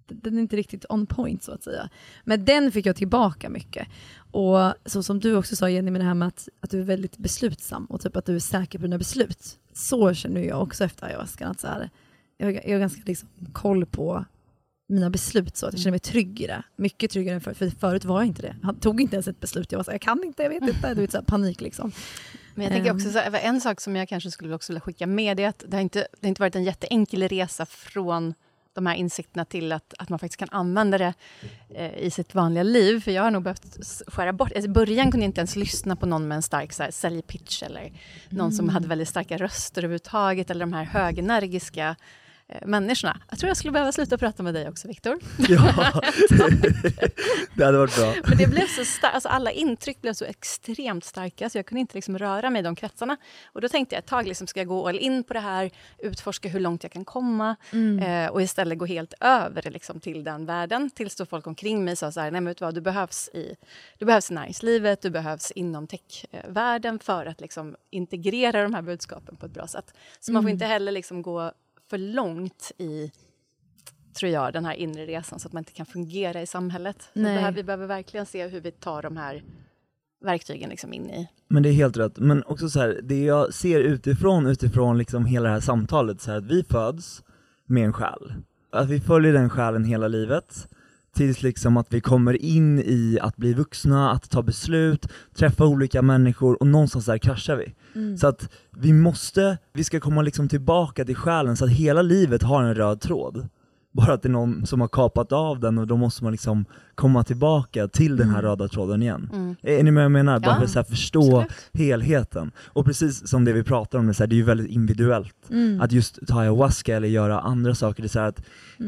S3: den är inte riktigt on point så att säga. Men den fick jag tillbaka mycket. Och så som du också sa Jenny med det här med att, att du är väldigt beslutsam och typ att du är säker på dina beslut. Så känner jag också efter ayahuascan. Att så här, jag, jag har ganska liksom koll på mina beslut så att jag känner mig trygg i det. Mycket tryggare än förut, för förut var jag inte det. Han tog inte ens ett beslut. Jag var så här, jag kan inte, jag vet inte. Du vet, så här, panik liksom.
S5: Men jag tänker
S3: Ehm.
S5: också så här, en sak som jag kanske skulle också vilja skicka med är att det har inte, det har inte varit en jätteenkel resa från de här insikterna till att, att man faktiskt kan använda det eh, i sitt vanliga liv. För jag har nog behövt skära bort... Alltså I början kunde jag inte ens lyssna på någon med en stark så här, säljpitch eller någon som hade väldigt starka röster överhuvudtaget eller de här högenergiska människorna. Jag tror jag skulle behöva sluta prata med dig också, Viktor. [LAUGHS]
S2: Ja, det hade varit bra.
S5: Men det blev så starkt, alltså alla intryck blev så extremt starka så jag kunde inte liksom röra mig i de kretsarna. Och då tänkte jag ett tag, liksom, ska jag gå all in på det här, utforska hur långt jag kan komma eh, och istället gå helt över liksom, till den världen. Tills då folk omkring mig sa så här, nej men vet du vad, du behövs i, du behövs i näringslivet, du behövs inom techvärlden för att liksom, integrera de här budskapen på ett bra sätt. Så man får inte heller liksom, gå för långt i tror jag, den här inre resan så att man inte kan fungera i samhället. Behöver, vi behöver verkligen se hur vi tar de här verktygen liksom in i...
S2: Men det är helt rätt, men också så här, det jag ser utifrån, utifrån liksom hela det här samtalet, så här, att vi föds med en själ. Att vi följer den själen hela livet, tills liksom att vi kommer in i att bli vuxna, att ta beslut, träffa olika människor och någonstans där kraschar vi. Så att vi måste, vi ska komma liksom tillbaka till själen så att hela livet har en röd tråd. Bara att det är någon som har kapat av den och då måste man liksom komma tillbaka till den här röda tråden igen. Är ni med vad jag menar? Bara
S5: Ja,
S2: för att förstå
S5: absolut.
S2: helheten. Och precis som det vi pratar om, det, är så här, det är ju väldigt individuellt. Att just ta ayahuasca eller göra andra saker, det är så att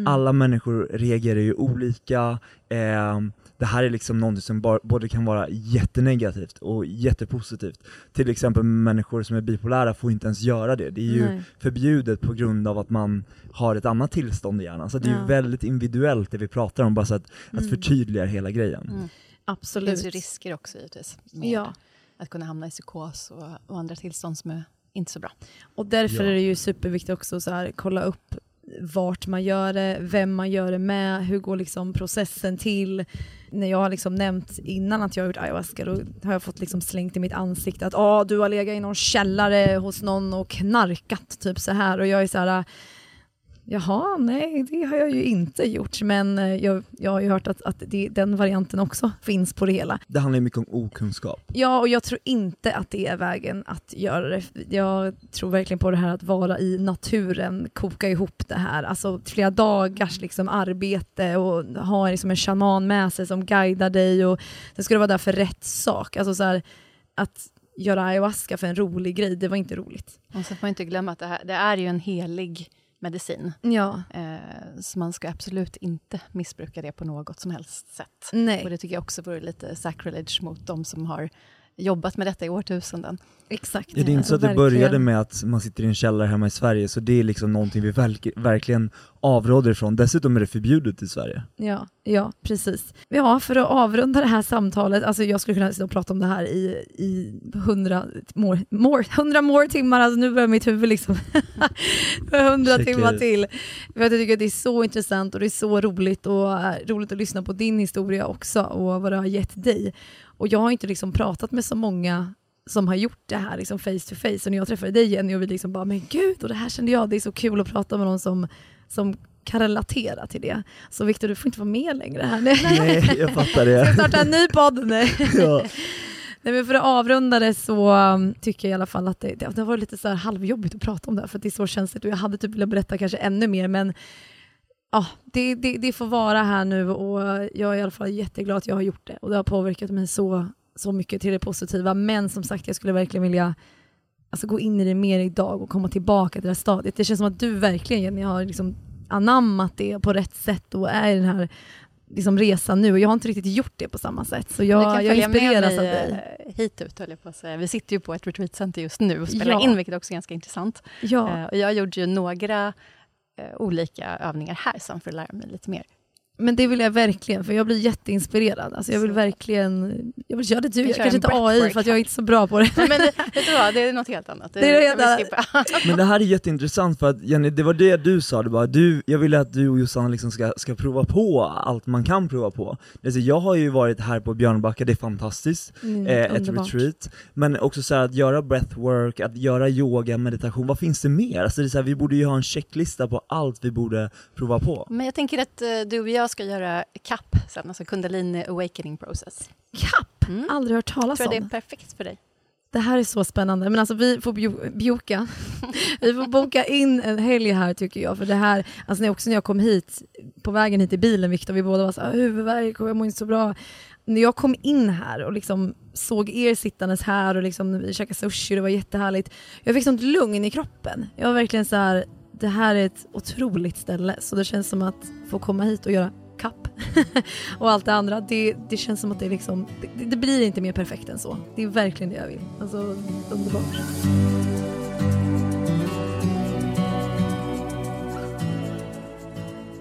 S2: alla människor reagerar ju olika. Eh, det här är liksom någonting som bara, både kan vara jättenegativt och jättepositivt. Till exempel människor som är bipolära får inte ens göra det. Det är ju
S3: Nej.
S2: förbjudet på grund av att man har ett annat tillstånd i hjärnan. Så det är
S3: Ja.
S2: ju väldigt individuellt det vi pratar om, bara så att, att förtydliga hela grejen.
S5: Det finns
S3: Absolut.
S5: ju risker också givetvis. Med
S3: Ja.
S5: Att kunna hamna i psykos och, och andra tillstånd som är inte så bra.
S3: Och därför
S2: Ja.
S3: är det ju superviktigt också så här, kolla upp vart man gör det, vem man gör det med, hur går liksom processen till. När jag har liksom nämnt innan att jag har gjort ayahuasca då har jag fått liksom slängt i mitt ansikte att ah, du har legat i någon källare hos någon och knarkat typ så här. Och jag är så här Jaha, nej det har jag ju inte gjort men eh, jag, jag har ju hört att, att det, den varianten också finns på det hela.
S2: Det handlar ju mycket om okunskap.
S3: Ja, och jag tror inte att det är vägen att göra det. Jag tror verkligen på det här att vara i naturen, koka ihop det här. Alltså flera dagars liksom arbete och ha liksom en shaman med sig som guidar dig och sen ska du vara där för rätt sak. Alltså så här, att göra ayahuasca för en rolig grej, det var inte roligt.
S5: Och sen får man inte glömma att det, här, det är ju en helig medicin.
S3: Ja,
S5: Eh, så man ska absolut inte missbruka det på något som helst sätt. Och
S3: nej,
S5: det tycker jag också vore lite sacrilege mot de som har jobbat med detta i årtusenden.
S3: exakt.
S2: Ja, det är inte så att det började med att man sitter i en källare hemma i Sverige, så det är liksom någonting vi verk- verkligen avråder ifrån. Dessutom är det förbjudet i Sverige.
S3: Ja, ja, precis. Ja, för att avrunda det här samtalet, alltså jag skulle kunna sitta och prata om det här i, i hundra more, more, hundra more timmar, alltså nu börjar mitt huvud liksom [LAUGHS] hundra timmar till. För att jag tycker att det är så intressant och det är så roligt och eh, roligt att lyssna på din historia också och vad det har gett dig. Och jag har inte liksom pratat med så många som har gjort det här liksom face to face. Och när jag träffade dig Jenny och vi liksom bara, men gud, och det här kände jag, det är så kul att prata med någon som, som kan relatera till det. Så Viktor, du får inte vara med längre här. Nej.
S2: Nej, jag [LAUGHS] fattar
S3: Ska
S2: det.
S3: starta en ny podd? Nej. [LAUGHS]
S2: ja.
S3: Nej, men för att avrunda det så um, tycker jag i alla fall att det, det, det har varit lite så här halvjobbigt att prata om det här för att det är så känsligt och jag hade typ velat berätta kanske ännu mer men ja, det, det, det får vara här nu och jag är i alla fall jätteglad att jag har gjort det och det har påverkat mig så så mycket till det positiva. Men som sagt, jag skulle verkligen vilja alltså, gå in i det mer idag och komma tillbaka till det här stadiet. Det känns som att du verkligen Jenny har liksom anammat det på rätt sätt och är i den här liksom, resan nu. Och jag har inte riktigt gjort det på samma sätt. Så jag, jag inspireras av dig.
S5: eh, hit ut, höll jag på att säga. Vi sitter ju på ett retreatcenter just nu och spelar
S3: Ja.
S5: in, vilket också är ganska intressant.
S3: Ja.
S5: Eh, och jag gjorde ju några eh, olika övningar här sen för att lära mig lite mer.
S3: Men det vill jag verkligen, för jag blir jätteinspirerad. Alltså jag vill
S5: Så.
S3: verkligen, jag vill köra det du, jag kanske inte AI för att jag är inte så bra på det.
S5: Nej, men det, vet du vad, det är något helt annat.
S3: Det är helt
S5: vi
S3: annat.
S5: skippa. [LAUGHS] [LAUGHS]
S2: Men det här är jätteintressant för att Jenny, det var det du sa, det bara, du, jag vill att du och Jossan liksom ska, ska prova på allt man kan prova på. Det är så, jag har ju varit här på Björnbacka, det är fantastiskt,
S3: Mm,
S2: eh, ett retreat, men också så här, att göra breathwork, att göra yoga, meditation, vad finns det mer? Alltså det är så här, vi borde ju ha en checklista på allt vi borde prova på.
S5: Men jag tänker att eh, du och jag ska göra CAP sen, alltså Kundalini Awakening Process.
S3: Kapp!
S5: Mm.
S3: Aldrig hört talas
S5: Jag tror
S3: om.
S5: det är perfekt för dig.
S3: Det här är så spännande. Men alltså vi får bjoka. [LAUGHS] vi får boka in en helg här tycker jag. För det här, alltså när, också när jag kom hit, på vägen hit i bilen Viktor, vi båda var så här, huvudvärk och jag mår inte så bra. När jag kom in här och liksom såg er sittandes här och liksom, vi käkade sushi, det var jättehärligt. Jag fick sånt lugn i kroppen. Jag var verkligen så här, det här är ett otroligt ställe. Så det känns som att få komma hit och göra kapp [LAUGHS] och allt det andra, det, det känns som att det liksom, det, det blir inte mer perfekt än så. Det är verkligen det jag vill. Alltså underbart.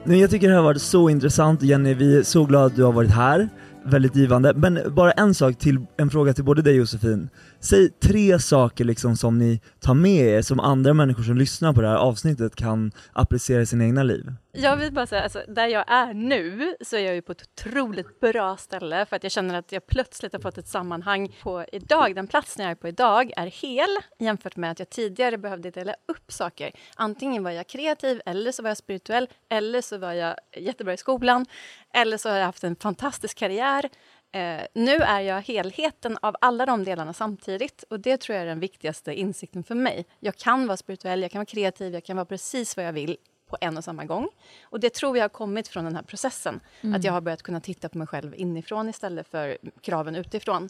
S2: Nej, jag tycker det här har varit så intressant Jenny, vi är så glada att du har varit här, väldigt givande. Men bara en sak till, en fråga till både dig och Josefin. Säg tre saker liksom som ni tar med er, som andra människor som lyssnar på det här avsnittet kan applicera i sina egna liv.
S5: Jag vill bara säga, alltså, där jag är nu så är jag ju på ett otroligt bra ställe för att jag känner att jag plötsligt har fått ett sammanhang på idag. Den platsen jag är på idag är hel jämfört med att jag tidigare behövde dela upp saker. Antingen var jag kreativ eller så var jag spirituell eller så var jag jättebra i skolan eller så har jag haft en fantastisk karriär. Eh, nu är jag helheten av alla de delarna samtidigt och det tror jag är den viktigaste insikten för mig. Jag kan vara spirituell, jag kan vara kreativ, jag kan vara precis vad jag vill på en och samma gång. Och det tror jag har kommit från den här processen. Att jag har börjat kunna titta på mig själv inifrån istället för kraven utifrån.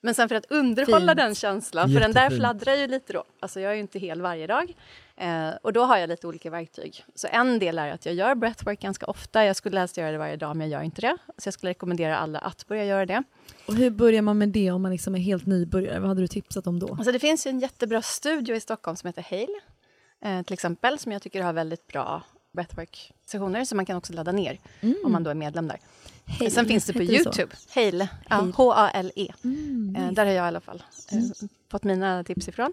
S5: Men sen för att underhålla
S3: Fint.
S5: den känslan, för den där
S2: Jättefint.
S5: fladdrar ju lite då. Alltså jag är ju inte hel varje dag. Eh, och då har jag lite olika verktyg. Så en del är att jag gör breathwork ganska ofta. Jag skulle helst göra det varje dag, men jag gör inte det. Så jag skulle rekommendera alla att börja göra det.
S3: Och hur börjar man med det om man liksom är helt nybörjare? Vad hade du tipsat om då?
S5: Alltså det finns en jättebra studio i Stockholm som heter Hale, eh, till exempel, som jag tycker har väldigt bra breathwork-sessioner, som man kan också ladda ner om man då är medlem där.
S3: Hale,
S5: Sen finns det på
S3: heter det?
S5: Youtube, Hale, ja,
S3: Hale.
S5: H-A-L-E.
S3: Mm,
S5: Eh, där har jag i alla fall eh, fått mina tips ifrån.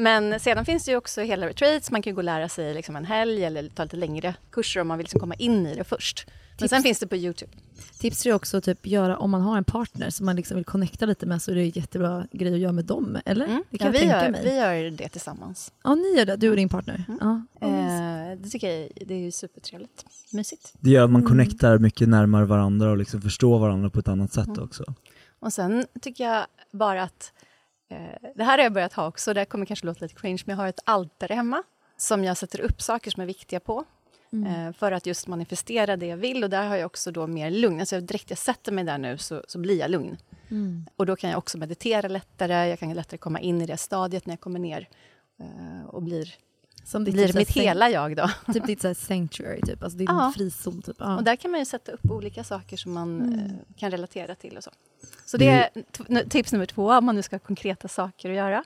S5: Men sedan finns det ju också hela retreats, man kan ju gå och lära sig liksom en helg eller ta lite längre kurser om man vill liksom komma in i det först. Men
S3: Tips.
S5: sen finns det på Youtube.
S3: Tips är också att typ göra, om man har en partner som man liksom vill connecta lite med så är det en jättebra grej att göra med dem, eller?
S5: Mm.
S3: Det kan
S5: Ja, vi,
S3: tänka
S5: gör,
S3: mig.
S5: vi gör det tillsammans.
S3: Ja, ni gör det, du och din partner.
S5: Mm.
S3: Ja.
S5: Eh, det tycker jag det är ju supertrevligt. Mysigt.
S2: Det gör att man
S3: Mm.
S2: connectar mycket närmare varandra och liksom förstår varandra på ett annat sätt
S5: Mm.
S2: också.
S5: Och sen tycker jag bara att det här har jag börjat ha också, det kommer kanske låta lite cringe, men jag har ett altare hemma som jag sätter upp saker som är viktiga på.
S3: Mm.
S5: eh, för att just manifestera det jag vill. Och där har jag också då mer lugn. Alltså direkt jag sätter mig där nu så, så blir jag lugn.
S3: Mm.
S5: Och då kan jag också meditera lättare. Jag kan lättare komma in i det stadiet när jag kommer ner. eh, och blir,
S3: Som ditt
S5: blir
S3: typ
S5: mitt hela jag då. [LAUGHS]
S3: Typ ditt så här sanctuary, typ. alltså din
S5: Ja.
S3: frizon. Typ. Ja.
S5: Och där kan man ju sätta upp olika saker som man
S3: Mm.
S5: eh, kan relatera till och så. Så det är tips nummer två, om man nu ska ha konkreta saker att göra.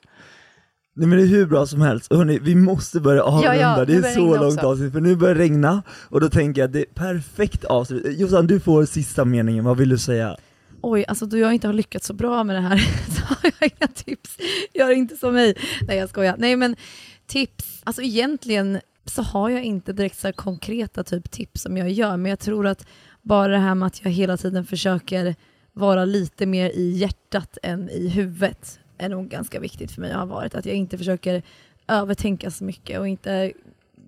S2: Nej men det är hur bra som helst, och hörni, vi måste börja avrunda,
S5: ja, nu
S2: det är så långt
S5: också.
S2: avsnitt, för nu börjar det regna, och då tänker jag att det är perfekt avslut. Jossan, du får sista meningen, vad vill du säga?
S3: Oj, alltså då jag inte har lyckats så bra med det här [LAUGHS] så har jag inga tips. Gör inte som mig. Nej jag skojar. Nej men tips, alltså egentligen så har jag inte direkt så här konkreta typ tips som jag gör, men jag tror att bara det här med att jag hela tiden försöker vara lite mer i hjärtat än i huvudet är nog ganska viktigt för mig att ha varit. Att jag inte försöker övertänka så mycket och inte,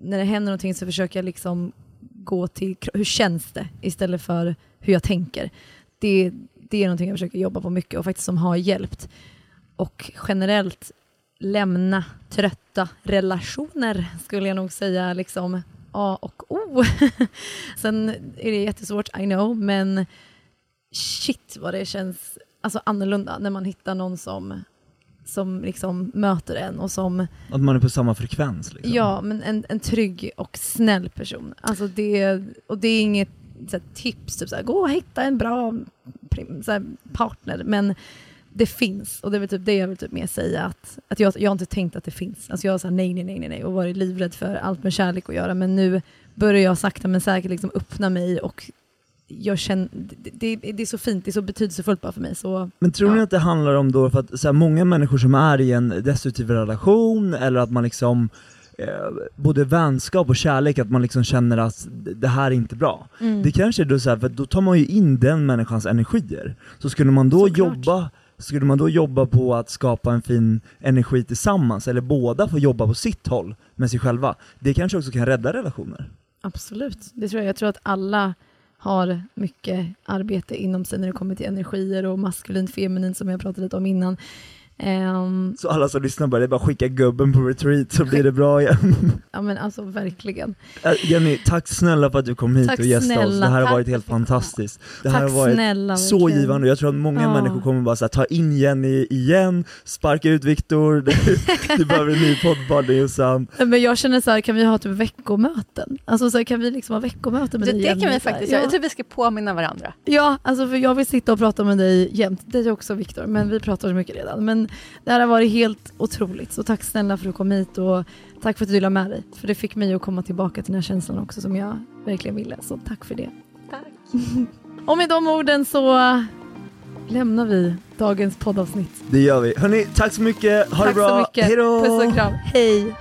S3: när det händer någonting så försöker jag liksom gå till hur känns det istället för hur jag tänker. Det, det är någonting jag försöker jobba på mycket och faktiskt som har hjälpt. Och generellt lämna trötta relationer skulle jag nog säga liksom A och O. [LAUGHS] Sen är det jättesvårt, I know, men shit vad det känns alltså, annorlunda när man hittar någon som, som liksom möter en och som,
S2: Att man är på samma frekvens liksom.
S3: ja men en, en trygg och snäll person. Alltså det, och det är inget här, tips, typ så här, gå och hitta en bra här, partner, men det finns, och det är typ det jag vill typ mer säga, att, att jag, jag har inte tänkt att det finns. Alltså jag har sagt nej, nej, nej, nej, och varit livrädd för allt med kärlek att göra, men nu börjar jag sakta men säkert liksom öppna mig och jag känner, det, det, det är så fint, det är så betydelsefullt bara för mig. Så,
S2: Men tror ni
S3: Ja.
S2: att det handlar om då, för att så här, många människor som är i en destruktiv relation, eller att man liksom eh, både vänskap och kärlek, att man liksom känner att det här är inte bra.
S3: mm.
S2: Det kanske är då så här, för då tar man ju in den människans energier. Så skulle man då
S3: Såklart.
S2: jobba skulle man då jobba på att skapa en fin energi tillsammans, eller båda får jobba på sitt håll med sig själva, det kanske också kan rädda relationer.
S3: Absolut, det tror jag. Jag tror att alla har mycket arbete inom sig när det kommer till energier och maskulint, feminint som jag pratade lite om innan. Ehm,
S2: Så alla som lyssnar bara, det är bara att skicka gubben på retreat så blir det bra igen. [LAUGHS]
S3: ja men alltså verkligen.
S2: Äh, Jenny, tack snälla för att du kom hit
S3: Tack
S2: och gästade oss,
S3: snälla.
S2: det här har varit helt fantastiskt. Det här
S3: Tack
S2: har varit
S3: snälla.
S2: så
S3: verkligen.
S2: givande, jag tror att många
S3: Ja.
S2: människor kommer bara så här, ta in Jenny igen, sparka ut Viktor, [LAUGHS] du behöver en ny.
S3: Nej, Men jag känner så här, kan vi ha typ veckomöten? Alltså så här, kan vi liksom ha veckomöten med
S5: Det,
S3: dig
S5: det kan
S3: Jenny?
S5: vi
S3: Så här,
S5: faktiskt
S3: ja.
S5: Jag tror vi ska påminna varandra.
S3: Ja, alltså för jag vill sitta och prata med dig jämt. Det är också Viktor, men vi pratar så mycket redan. Men det här har varit helt otroligt. Så tack snälla för att du kom hit och tack för att du delade med dig. För det fick mig att komma tillbaka till den här känslan också som jag verkligen ville. Så tack för det.
S5: Tack. [LAUGHS]
S3: Och med de orden så lämnar vi dagens poddavsnitt.
S2: Det gör vi. Hörni, tack så mycket, ha
S3: tack
S2: det bra,
S3: så mycket.
S2: hejdå!
S3: Puss och kram. Hej!